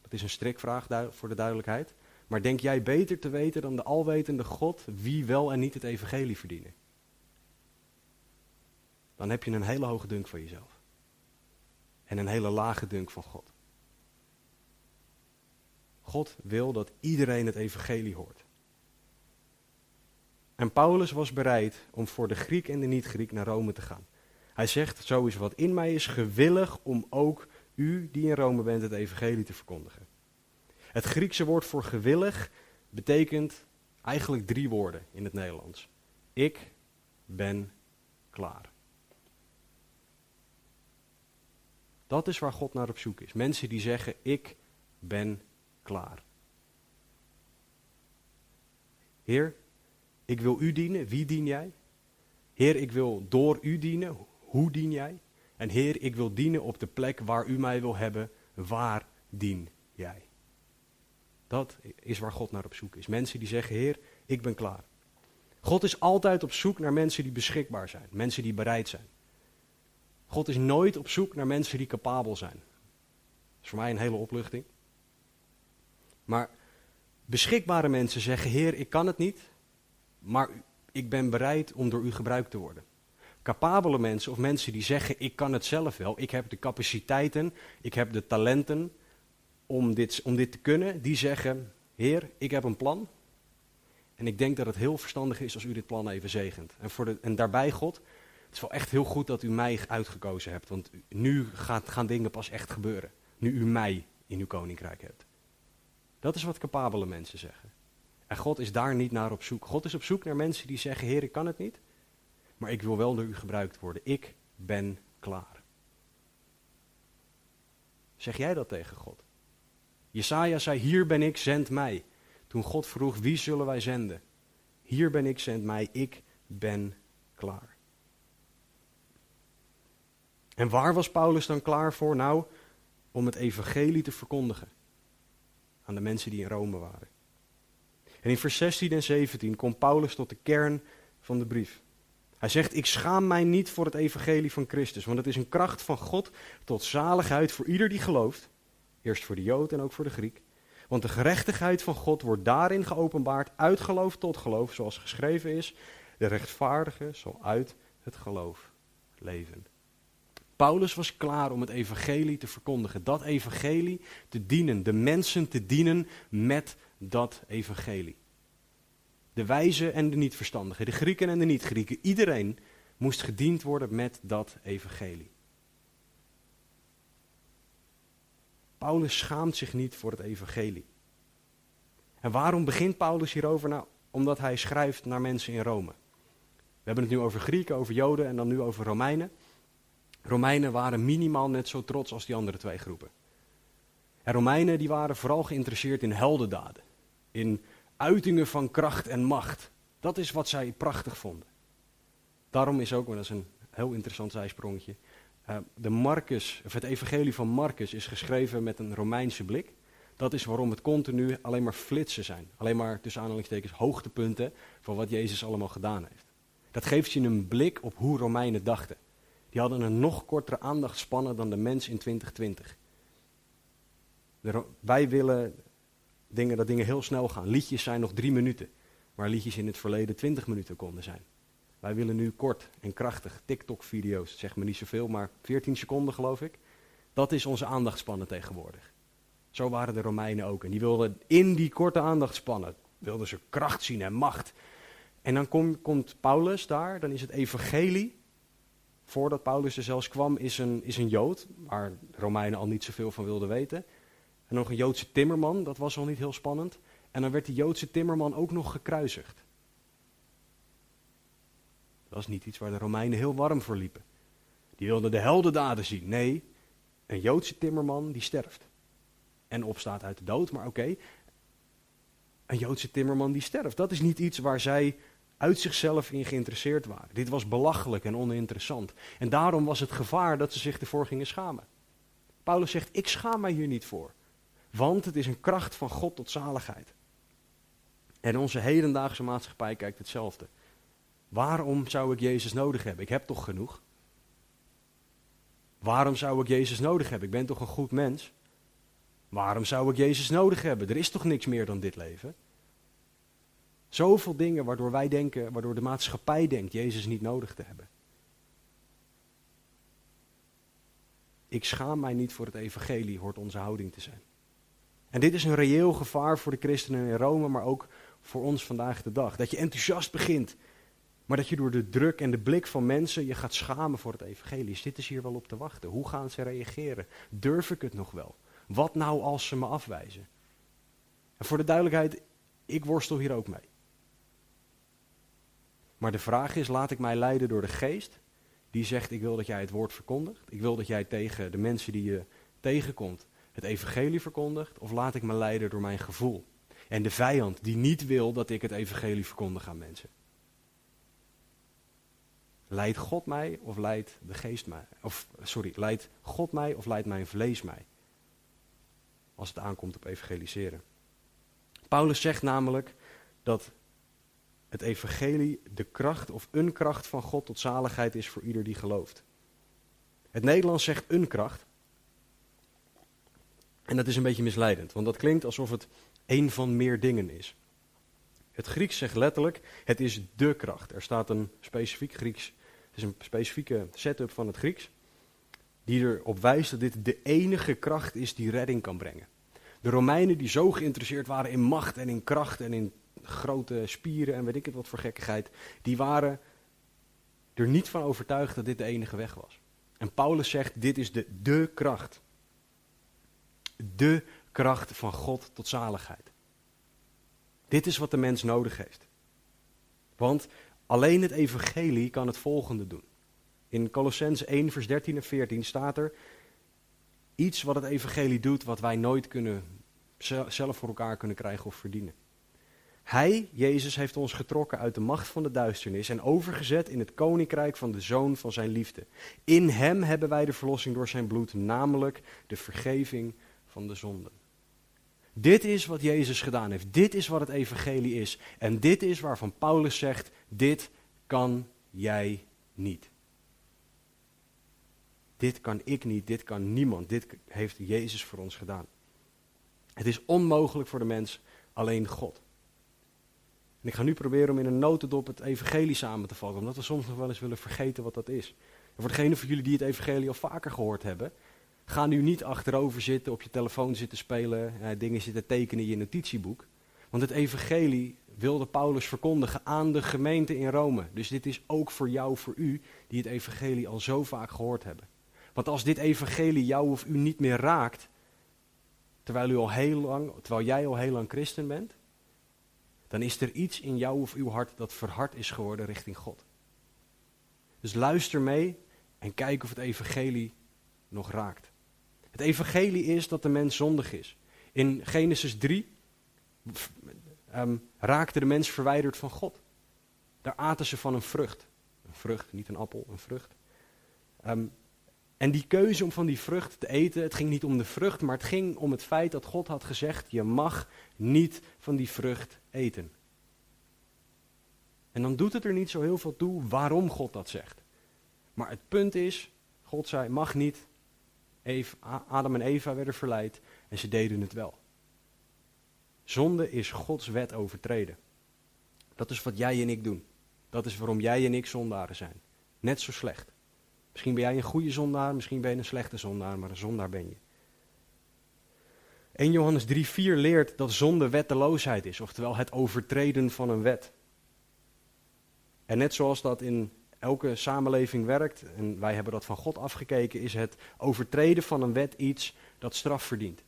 Dat is een strikvraag voor de duidelijkheid. Maar denk jij beter te weten dan de alwetende God wie wel en niet het evangelie verdienen? Dan heb je een hele hoge dunk van jezelf. En een hele lage dunk van God. God wil dat iedereen het evangelie hoort. En Paulus was bereid om voor de Griek en de niet-Griek naar Rome te gaan. Hij zegt, zo is wat in mij is gewillig om ook u die in Rome bent het evangelie te verkondigen. Het Griekse woord voor gewillig betekent eigenlijk drie woorden in het Nederlands. Ik ben klaar. Dat is waar God naar op zoek is. Mensen die zeggen, ik ben klaar. Heer, ik wil u dienen. Wie dien jij? Heer, ik wil door u dienen. Hoe dien jij? En Heer, ik wil dienen op de plek waar u mij wil hebben. Waar dien jij? Dat is waar God naar op zoek is. Mensen die zeggen, Heer, ik ben klaar. God is altijd op zoek naar mensen die beschikbaar zijn. Mensen die bereid zijn. God is nooit op zoek naar mensen die capabel zijn. Dat is voor mij een hele opluchting. Maar beschikbare mensen zeggen: Heer, ik kan het niet, maar ik ben bereid om door u gebruikt te worden. Capabele mensen of mensen die zeggen: Ik kan het zelf wel, ik heb de capaciteiten, ik heb de talenten om dit, om dit te kunnen, die zeggen: Heer, ik heb een plan. En ik denk dat het heel verstandig is als u dit plan even zegent. En, voor en daarbij, God, het is wel echt heel goed dat u mij uitgekozen hebt, want nu gaat, gaan dingen pas echt gebeuren. Nu u mij in uw koninkrijk hebt. Dat is wat capabele mensen zeggen. En God is daar niet naar op zoek. God is op zoek naar mensen die zeggen, Heer, ik kan het niet, maar ik wil wel door u gebruikt worden. Ik ben klaar. Zeg jij dat tegen God? Jesaja zei, hier ben ik, zend mij. Toen God vroeg, wie zullen wij zenden? Hier ben ik, zend mij, ik ben klaar. En waar was Paulus dan klaar voor? Nou, om het evangelie te verkondigen aan de mensen die in Rome waren. En in vers 16 en 17 komt Paulus tot de kern van de brief. Hij zegt, ik schaam mij niet voor het evangelie van Christus, want het is een kracht van God tot zaligheid voor ieder die gelooft. Eerst voor de Jood en ook voor de Griek. Want de gerechtigheid van God wordt daarin geopenbaard uit geloof tot geloof, zoals geschreven is. De rechtvaardige zal uit het geloof leven. Paulus was klaar om het evangelie te verkondigen, dat evangelie te dienen, de mensen te dienen met dat evangelie. De wijze en de niet-verstandigen, de Grieken en de niet-Grieken, iedereen moest gediend worden met dat evangelie. Paulus schaamt zich niet voor het evangelie. En waarom begint Paulus hierover? Nou, omdat hij schrijft naar mensen in Rome. We hebben het nu over Grieken, over Joden en dan nu over Romeinen. Romeinen waren minimaal net zo trots als die andere twee groepen. En Romeinen die waren vooral geïnteresseerd in heldendaden. In uitingen van kracht en macht. Dat is wat zij prachtig vonden. Daarom is ook, maar dat is een heel interessant zijsprongetje. Uh, de Marcus, of het evangelie van Marcus is geschreven met een Romeinse blik. Dat is waarom het continu alleen maar flitsen zijn. Alleen maar tussen aanhalingstekens hoogtepunten van wat Jezus allemaal gedaan heeft. Dat geeft je een blik op hoe Romeinen dachten. Die hadden een nog kortere aandachtspannen dan de mens in 2020. wij willen dingen, dat dingen heel snel gaan. Liedjes zijn nog drie minuten, waar liedjes in het verleden 20 minuten konden zijn. Wij willen nu kort en krachtig TikTok-video's, zeg maar niet zoveel, maar 14 seconden geloof ik. Dat is onze aandachtspannen tegenwoordig. Zo waren de Romeinen ook. En die wilden in die korte aandachtspannen, wilden ze kracht zien en macht. En dan kom, komt Paulus daar, dan is het evangelie. Voordat Paulus er zelfs kwam, is een, is een Jood, waar Romeinen al niet zoveel van wilden weten. En nog een Joodse timmerman, dat was al niet heel spannend. En dan werd die Joodse timmerman ook nog gekruisigd. Dat is niet iets waar de Romeinen heel warm voor liepen. Die wilden de heldendaden zien. Nee, een Joodse timmerman die sterft. En opstaat uit de dood, maar oké. Een Joodse timmerman die sterft. Dat is niet iets waar zij uit zichzelf in geïnteresseerd waren. Dit was belachelijk en oninteressant. En daarom was het gevaar dat ze zich ervoor gingen schamen. Paulus zegt, ik schaam mij hier niet voor. Want het is een kracht van God tot zaligheid. En onze hedendaagse maatschappij kijkt hetzelfde. Waarom zou ik Jezus nodig hebben? Ik heb toch genoeg? Waarom zou ik Jezus nodig hebben? Ik ben toch een goed mens? Waarom zou ik Jezus nodig hebben? Er is toch niks meer dan dit leven? Zoveel dingen waardoor wij denken, waardoor de maatschappij denkt Jezus niet nodig te hebben. Ik schaam mij niet voor het evangelie, hoort onze houding te zijn. En dit is een reëel gevaar voor de christenen in Rome, maar ook voor ons vandaag de dag. Dat je enthousiast begint, maar dat je door de druk en de blik van mensen je gaat schamen voor het evangelie. Dus ze hier wel op te wachten? Hoe gaan ze reageren? Durf ik het nog wel? Wat nou als ze me afwijzen? En voor de duidelijkheid, ik worstel hier ook mee. Maar de vraag is, laat ik mij leiden door de geest die zegt, ik wil dat jij het woord verkondigt. Ik wil dat jij tegen de mensen die je tegenkomt het evangelie verkondigt. Of laat ik me leiden door mijn gevoel. En de vijand die niet wil dat ik het evangelie verkondig aan mensen. Leidt God mij of leidt de geest mij? Of sorry, leidt God mij of leidt mijn vlees mij? Als het aankomt op evangeliseren. Paulus zegt namelijk dat het evangelie de kracht of een kracht van God tot zaligheid is voor ieder die gelooft. Het Nederlands zegt een kracht. En dat is een beetje misleidend, want dat klinkt alsof het een van meer dingen is. Het Grieks zegt letterlijk, het is de kracht. Er staat een specifiek Grieks, het is een specifieke setup van het Grieks, die erop wijst dat dit de enige kracht is die redding kan brengen. De Romeinen die zo geïnteresseerd waren in macht en in kracht en in grote spieren en weet ik het wat voor gekkigheid, die waren er niet van overtuigd dat dit de enige weg was. En Paulus zegt, dit is de, de kracht. De kracht van God tot zaligheid. Dit is wat de mens nodig heeft. Want alleen het evangelie kan het volgende doen. In Colossens 1, vers 13 en 14 staat er iets wat het evangelie doet, wat wij nooit kunnen, zelf voor elkaar kunnen krijgen of verdienen. Hij, Jezus, heeft ons getrokken uit de macht van de duisternis en overgezet in het koninkrijk van de zoon van zijn liefde. In hem hebben wij de verlossing door zijn bloed, namelijk de vergeving van de zonden. Dit is wat Jezus gedaan heeft. Dit is wat het evangelie is. En dit is waarvan Paulus zegt, dit kan jij niet. Dit kan ik niet, dit kan niemand. Dit heeft Jezus voor ons gedaan. Het is onmogelijk voor de mens, alleen God. En ik ga nu proberen om in een notendop het evangelie samen te vatten, omdat we soms nog wel eens willen vergeten wat dat is. Voor degenen van jullie die het evangelie al vaker gehoord hebben, ga nu niet achterover zitten, op je telefoon zitten spelen, eh, dingen zitten tekenen in je notitieboek. Want het evangelie wilde Paulus verkondigen aan de gemeente in Rome. Dus dit is ook voor jou, voor u, die het evangelie al zo vaak gehoord hebben. Want als dit evangelie jou of u niet meer raakt, terwijl, u al heel lang, terwijl jij al heel lang christen bent, dan is er iets in jou of uw hart dat verhard is geworden richting God. Dus luister mee en kijk of het evangelie nog raakt. Het evangelie is dat de mens zondig is. In Genesis 3 um, raakte de mens verwijderd van God. Daar aten ze van een vrucht. Een vrucht, niet een appel, een vrucht. Um, en die keuze om van die vrucht te eten, het ging niet om de vrucht, maar het ging om het feit dat God had gezegd: je mag niet van die vrucht eten. En dan doet het er niet zo heel veel toe waarom God dat zegt. Maar het punt is, God zei: mag niet. Adam en Eva werden verleid en ze deden het wel. Zonde is Gods wet overtreden. Dat is wat jij en ik doen. Dat is waarom jij en ik zondaren zijn. Net zo slecht. Misschien ben jij een goede zondaar, misschien ben je een slechte zondaar, maar een zondaar ben je. 1 Johannes 3,4 leert dat zonde wetteloosheid is, oftewel het overtreden van een wet. En net zoals dat in elke samenleving werkt, en wij hebben dat van God afgekeken, is het overtreden van een wet iets dat straf verdient.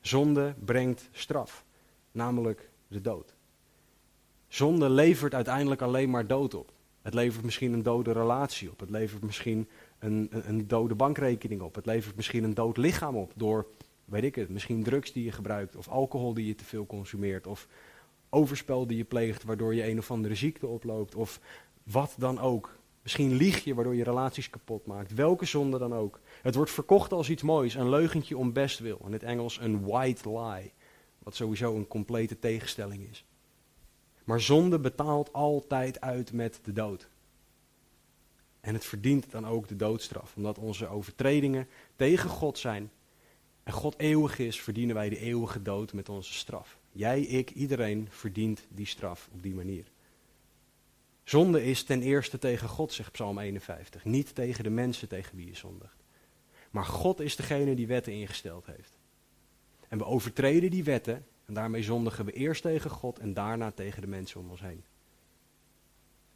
Zonde brengt straf, namelijk de dood. Zonde levert uiteindelijk alleen maar dood op. Het levert misschien een dode relatie op. Het levert misschien een, een, een, dode bankrekening op. Het levert misschien een dood lichaam op door, weet ik het, misschien drugs die je gebruikt of alcohol die je te veel consumeert of overspel die je pleegt waardoor je een of andere ziekte oploopt of wat dan ook. Misschien lieg je waardoor je relaties kapot maakt. Welke zonde dan ook. Het wordt verkocht als iets moois, een leugentje om bestwil. In het Engels een white lie, wat sowieso een complete tegenstelling is. Maar zonde betaalt altijd uit met de dood. En het verdient dan ook de doodstraf, omdat onze overtredingen tegen God zijn. En God eeuwig is, verdienen wij de eeuwige dood met onze straf. Jij, ik, iedereen verdient die straf op die manier. Zonde is ten eerste tegen God, zegt Psalm 51. Niet tegen de mensen tegen wie je zondigt. Maar God is degene die wetten ingesteld heeft. En we overtreden die wetten en daarmee zondigen we eerst tegen God en daarna tegen de mensen om ons heen.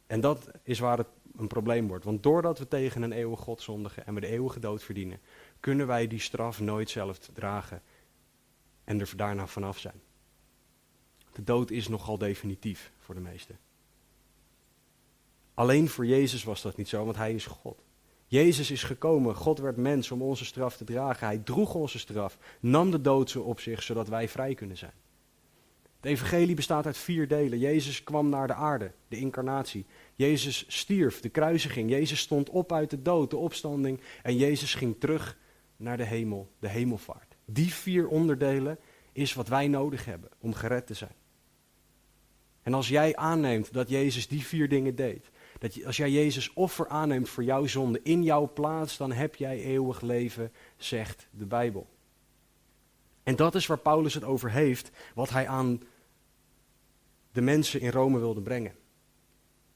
En dat is waar het een probleem wordt. Want doordat we tegen een eeuwige God zondigen en we de eeuwige dood verdienen, kunnen wij die straf nooit zelf dragen en er daarna vanaf zijn. De dood is nogal definitief voor de meesten. Alleen voor Jezus was dat niet zo, want hij is God. Jezus is gekomen, God werd mens om onze straf te dragen. Hij droeg onze straf, nam de dood op zich, zodat wij vrij kunnen zijn. Het evangelie bestaat uit vier delen. Jezus kwam naar de aarde, de incarnatie. Jezus stierf, de kruisiging. Jezus stond op uit de dood, de opstanding. En Jezus ging terug naar de hemel, de hemelvaart. Die vier onderdelen is wat wij nodig hebben om gered te zijn. En als jij aanneemt dat Jezus die vier dingen deed, dat als jij Jezus offer aanneemt voor jouw zonde in jouw plaats, dan heb jij eeuwig leven, zegt de Bijbel. En dat is waar Paulus het over heeft, wat hij aan de mensen in Rome wilde brengen.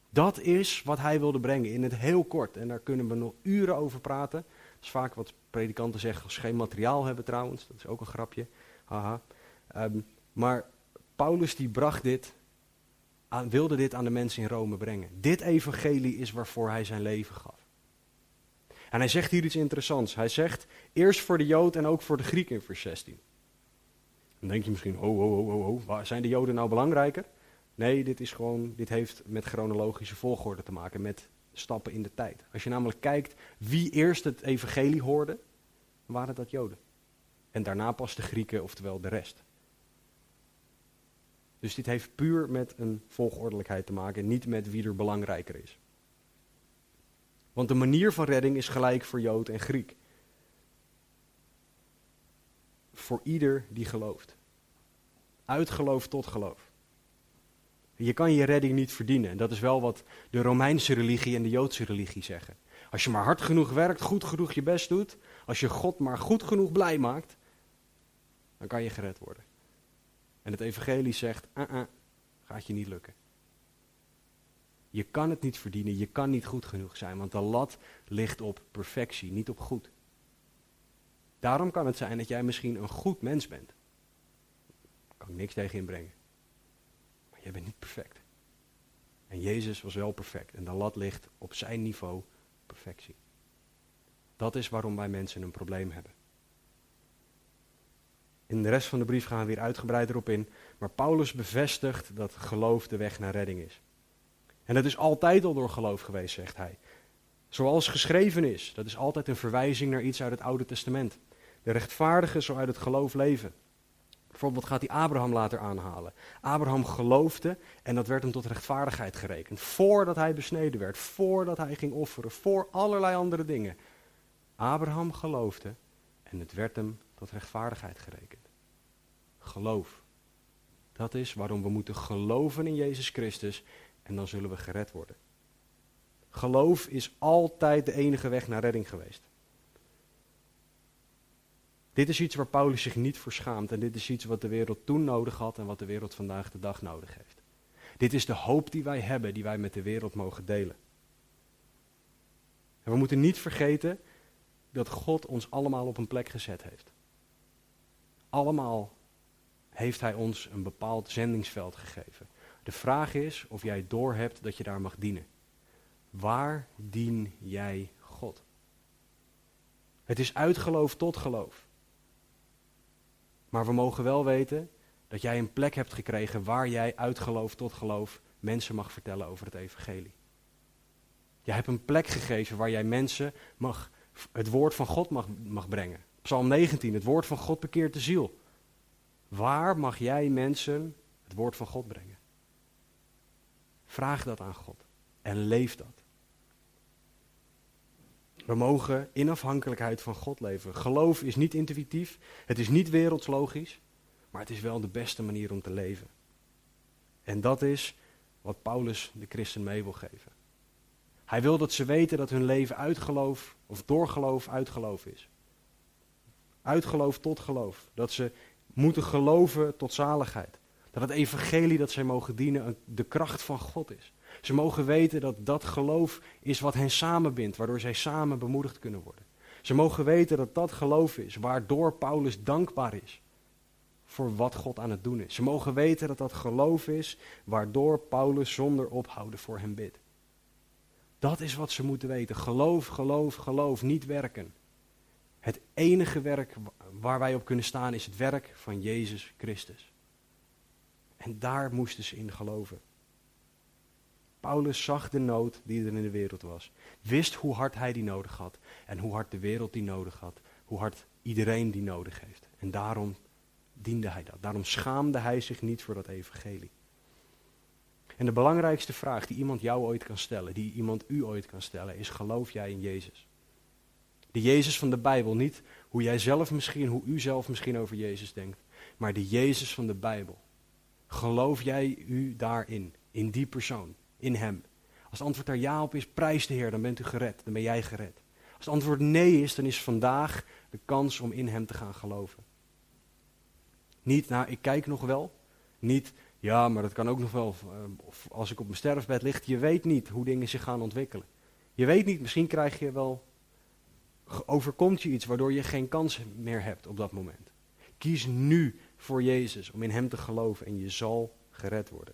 Dat is wat hij wilde brengen in het heel kort. En daar kunnen we nog uren over praten. Dat is vaak wat predikanten zeggen als ze geen materiaal hebben trouwens. Dat is ook een grapje. Haha. Um, maar Paulus die bracht dit aan, wilde dit aan de mensen in Rome brengen. Dit evangelie is waarvoor hij zijn leven gaf. En hij zegt hier iets interessants. Hij zegt eerst voor de Jood en ook voor de Griek in vers 16. Dan denk je misschien, oh, oh, oh, oh, oh, zijn de Joden nou belangrijker? Nee, dit, is gewoon, dit heeft met chronologische volgorde te maken, met stappen in de tijd. Als je namelijk kijkt wie eerst het evangelie hoorde, waren dat Joden. En daarna pas de Grieken, oftewel de rest. Dus dit heeft puur met een volgordelijkheid te maken, niet met wie er belangrijker is. Want de manier van redding is gelijk voor Jood en Griek. Voor ieder die gelooft. Uit geloof tot geloof. Je kan je redding niet verdienen. En dat is wel wat de Romeinse religie en de Joodse religie zeggen. Als je maar hard genoeg werkt, goed genoeg je best doet, als je God maar goed genoeg blij maakt, dan kan je gered worden. En het evangelie zegt, uh -uh, gaat je niet lukken. Je kan het niet verdienen, je kan niet goed genoeg zijn, want de lat ligt op perfectie, niet op goed. Daarom kan het zijn dat jij misschien een goed mens bent. Kan ik niks tegen inbrengen. Maar jij bent niet perfect. En Jezus was wel perfect en de lat ligt op zijn niveau perfectie. Dat is waarom wij mensen een probleem hebben. In de rest van de brief gaan we weer uitgebreid erop in. Maar Paulus bevestigt dat geloof de weg naar redding is. En dat is altijd al door geloof geweest, zegt hij. Zoals geschreven is. Dat is altijd een verwijzing naar iets uit het Oude Testament. De rechtvaardige zal uit het geloof leven. Bijvoorbeeld gaat hij Abraham later aanhalen. Abraham geloofde en dat werd hem tot rechtvaardigheid gerekend. Voordat hij besneden werd, voordat hij ging offeren, voor allerlei andere dingen. Abraham geloofde en het werd hem tot rechtvaardigheid gerekend. Geloof. Dat is waarom we moeten geloven in Jezus Christus en dan zullen we gered worden. Geloof is altijd de enige weg naar redding geweest. Dit is iets waar Paulus zich niet voor schaamt en dit is iets wat de wereld toen nodig had en wat de wereld vandaag de dag nodig heeft. Dit is de hoop die wij hebben, die wij met de wereld mogen delen. En we moeten niet vergeten dat God ons allemaal op een plek gezet heeft. Allemaal heeft Hij ons een bepaald zendingsveld gegeven. De vraag is of jij doorhebt dat je daar mag dienen. Waar dien jij God? Het is uit geloof tot geloof. Maar we mogen wel weten dat jij een plek hebt gekregen waar jij uit geloof tot geloof mensen mag vertellen over het evangelie. Jij hebt een plek gegeven waar jij mensen mag, het woord van God mag, mag brengen. Psalm 19, het woord van God bekeert de ziel. Waar mag jij mensen het woord van God brengen? Vraag dat aan God en leef dat. We mogen in afhankelijkheid van God leven. Geloof is niet intuïtief, het is niet wereldslogisch, maar het is wel de beste manier om te leven. En dat is wat Paulus de christen mee wil geven. Hij wil dat ze weten dat hun leven uit geloof, of door geloof uit geloof is. Uit geloof tot geloof. Dat ze moeten geloven tot zaligheid. Dat het evangelie dat zij mogen dienen de kracht van God is. Ze mogen weten dat dat geloof is wat hen samenbindt, waardoor zij samen bemoedigd kunnen worden. Ze mogen weten dat dat geloof is, waardoor Paulus dankbaar is voor wat God aan het doen is. Ze mogen weten dat dat geloof is, waardoor Paulus zonder ophouden voor hen bidt. Dat is wat ze moeten weten. Geloof, geloof, geloof, niet werken. Het enige werk waar wij op kunnen staan is het werk van Jezus Christus. En daar moesten ze in geloven. Paulus zag de nood die er in de wereld was. Wist hoe hard hij die nodig had. En hoe hard de wereld die nodig had. Hoe hard iedereen die nodig heeft. En daarom diende hij dat. Daarom schaamde hij zich niet voor dat evangelie. En de belangrijkste vraag die iemand jou ooit kan stellen, die iemand u ooit kan stellen, is: geloof jij in Jezus? De Jezus van de Bijbel, niet hoe jij zelf misschien, hoe u zelf misschien over Jezus denkt, maar de Jezus van de Bijbel. Geloof jij u daarin, in die persoon, in hem? Als het antwoord daar ja op is, prijs de Heer, dan bent u gered, dan ben jij gered. Als het antwoord nee is, dan is vandaag de kans om in hem te gaan geloven. Niet, nou, ik kijk nog wel. Niet, ja, maar dat kan ook nog wel, eh, of als ik op mijn sterfbed lig. Je weet niet hoe dingen zich gaan ontwikkelen. Je weet niet, misschien krijg je wel, overkomt je iets waardoor je geen kans meer hebt op dat moment. Kies nu voor Jezus, om in Hem te geloven en je zal gered worden.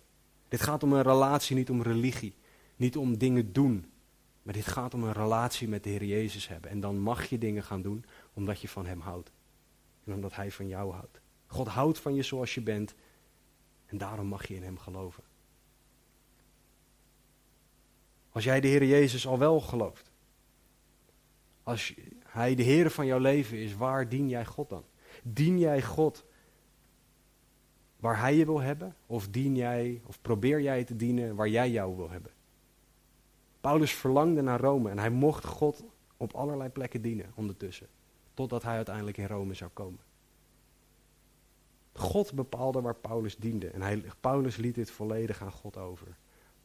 Dit gaat om een relatie, niet om religie. Niet om dingen doen. Maar dit gaat om een relatie met de Heer Jezus hebben. En dan mag je dingen gaan doen omdat je van Hem houdt. En omdat Hij van jou houdt. God houdt van je zoals je bent. En daarom mag je in Hem geloven. Als jij de Heer Jezus al wel gelooft. Als Hij de Heer van jouw leven is, waar dien jij God dan? Dien jij God waar Hij je wil hebben? Of dien jij, of probeer jij te dienen waar jij jou wil hebben? Paulus verlangde naar Rome en hij mocht God op allerlei plekken dienen ondertussen. Totdat hij uiteindelijk in Rome zou komen. God bepaalde waar Paulus diende. En hij, Paulus liet dit volledig aan God over.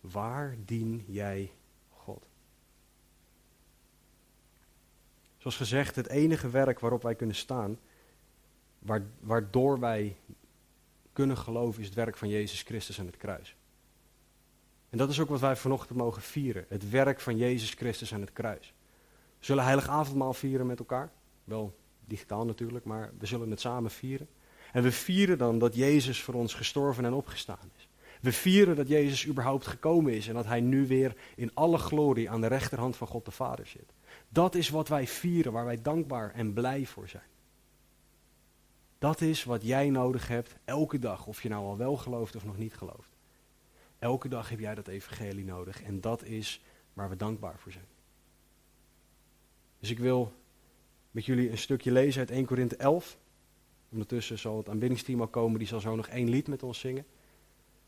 Waar dien jij God? Zoals gezegd, het enige werk waarop wij kunnen staan, waardoor wij kunnen geloven, is het werk van Jezus Christus aan het kruis. En dat is ook wat wij vanochtend mogen vieren. Het werk van Jezus Christus aan het kruis. We zullen heilig avondmaal vieren met elkaar. Wel digitaal natuurlijk, maar we zullen het samen vieren. En we vieren dan dat Jezus voor ons gestorven en opgestaan is. We vieren dat Jezus überhaupt gekomen is en dat hij nu weer in alle glorie aan de rechterhand van God de Vader zit. Dat is wat wij vieren, waar wij dankbaar en blij voor zijn. Dat is wat jij nodig hebt elke dag, of je nou al wel gelooft of nog niet gelooft. Elke dag heb jij dat evangelie nodig en dat is waar we dankbaar voor zijn. Dus ik wil met jullie een stukje lezen uit 1 Korinthe 11. Ondertussen zal het aanbiddingsteam al komen, die zal zo nog één lied met ons zingen.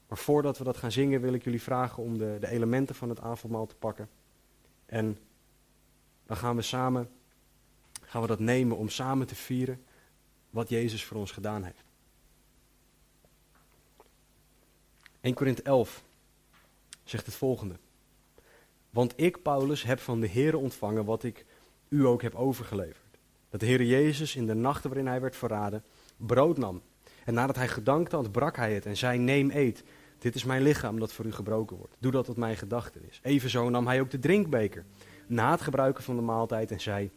Maar voordat we dat gaan zingen wil ik jullie vragen om de, de elementen van het avondmaal te pakken. En dan gaan we samen gaan we dat nemen om samen te vieren wat Jezus voor ons gedaan heeft. 1 Korinthe 11 zegt het volgende. Want ik, Paulus, heb van de Heer ontvangen wat ik u ook heb overgeleverd. Dat de Heer Jezus in de nachten waarin hij werd verraden, brood nam. En nadat hij gedankt had, brak hij het en zei, neem eet. Dit is mijn lichaam dat voor u gebroken wordt. Doe dat wat mijn gedachten is. Evenzo nam hij ook de drinkbeker na het gebruiken van de maaltijd en zei,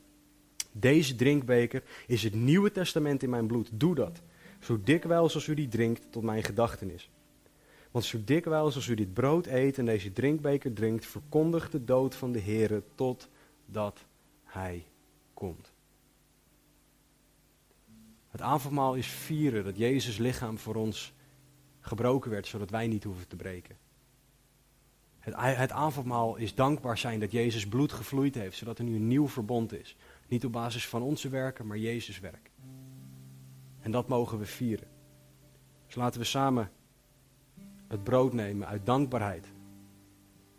deze drinkbeker is het nieuwe testament in mijn bloed. Doe dat, zo dikwijls als u die drinkt, tot mijn gedachtenis. Want zo dikwijls als u dit brood eet en deze drinkbeker drinkt, verkondigt de dood van de Heere totdat hij komt. Het avondmaal is vieren dat Jezus lichaam voor ons gebroken werd, zodat wij niet hoeven te breken. Het, het avondmaal is dankbaar zijn dat Jezus bloed gevloeid heeft, zodat er nu een nieuw verbond is. Niet op basis van onze werken, maar Jezus werk. En dat mogen we vieren. Dus laten we samen het brood nemen uit dankbaarheid.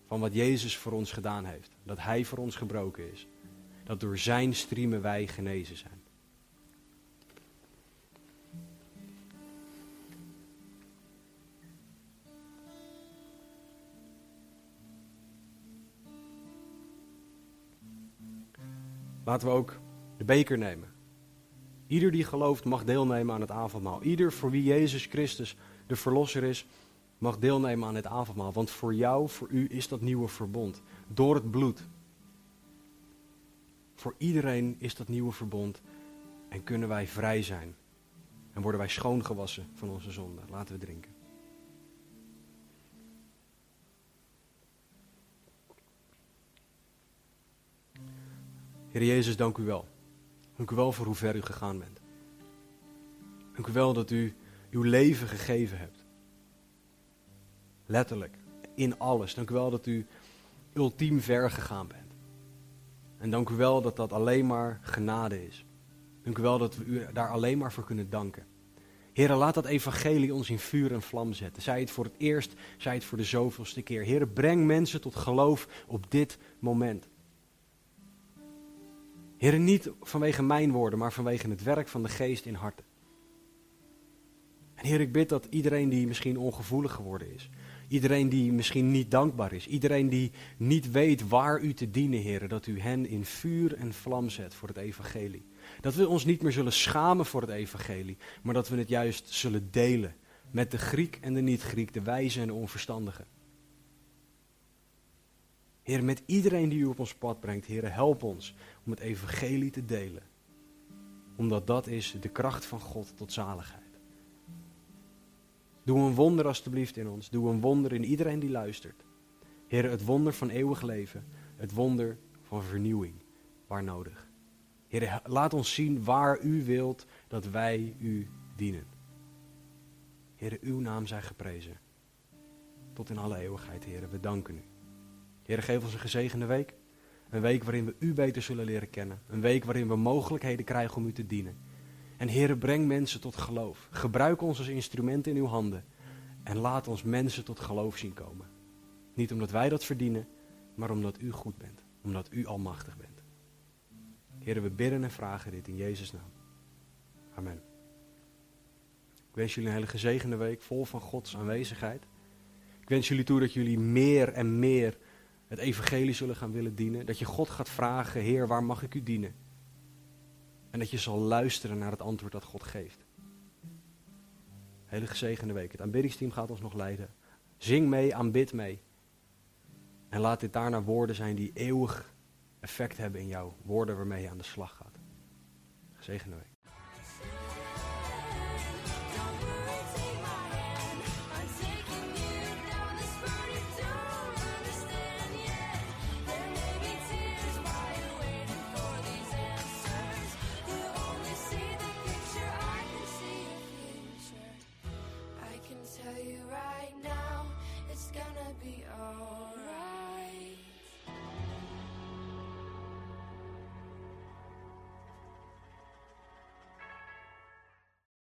Van wat Jezus voor ons gedaan heeft. Dat Hij voor ons gebroken is. Dat door Zijn striemen wij genezen zijn. Laten we ook de beker nemen. Ieder die gelooft mag deelnemen aan het avondmaal. Ieder voor wie Jezus Christus de Verlosser is, mag deelnemen aan het avondmaal. Want voor jou, voor u is dat nieuwe verbond. Door het bloed. Voor iedereen is dat nieuwe verbond. En kunnen wij vrij zijn. En worden wij schoongewassen van onze zonden. Laten we drinken. Heer Jezus, dank u wel. Dank u wel voor hoe ver u gegaan bent. Dank u wel dat u uw leven gegeven hebt. Letterlijk, in alles. Dank u wel dat u ultiem ver gegaan bent. En dank u wel dat dat alleen maar genade is. Dank u wel dat we u daar alleen maar voor kunnen danken. Heren, laat dat evangelie ons in vuur en vlam zetten. Zij het voor het eerst, zij het voor de zoveelste keer. Heren, breng mensen tot geloof op dit moment. Heren, niet vanwege mijn woorden, maar vanwege het werk van de geest in harten. En Heer, ik bid dat iedereen die misschien ongevoelig geworden is, iedereen die misschien niet dankbaar is, iedereen die niet weet waar u te dienen, Heer, dat u hen in vuur en vlam zet voor het evangelie. Dat we ons niet meer zullen schamen voor het evangelie, maar dat we het juist zullen delen met de Griek en de niet-Griek, de wijze en de onverstandige. Heer, met iedereen die u op ons pad brengt, Heer, help ons om het evangelie te delen. Omdat dat is de kracht van God tot zaligheid. Doe een wonder alstublieft in ons. Doe een wonder in iedereen die luistert. Heer, het wonder van eeuwig leven. Het wonder van vernieuwing, waar nodig. Heer, laat ons zien waar u wilt dat wij u dienen. Heer, uw naam zij geprezen. Tot in alle eeuwigheid, Heer. We danken u. Heer, geef ons een gezegende week. Een week waarin we u beter zullen leren kennen. Een week waarin we mogelijkheden krijgen om u te dienen. En Heer, breng mensen tot geloof. Gebruik ons als instrument in uw handen. En laat ons mensen tot geloof zien komen. Niet omdat wij dat verdienen, maar omdat u goed bent. Omdat u almachtig bent. Heer, we bidden en vragen dit in Jezus' naam. Amen. Ik wens jullie een hele gezegende week vol van Gods aanwezigheid. Ik wens jullie toe dat jullie meer en meer het evangelie zullen gaan willen dienen. Dat je God gaat vragen, Heer, waar mag ik u dienen? En dat je zal luisteren naar het antwoord dat God geeft. Hele gezegende week. Het aanbiddingsteam gaat ons nog leiden. Zing mee, aanbid mee. En laat dit daarna woorden zijn die eeuwig effect hebben in jou. Woorden waarmee je aan de slag gaat. Gezegende week.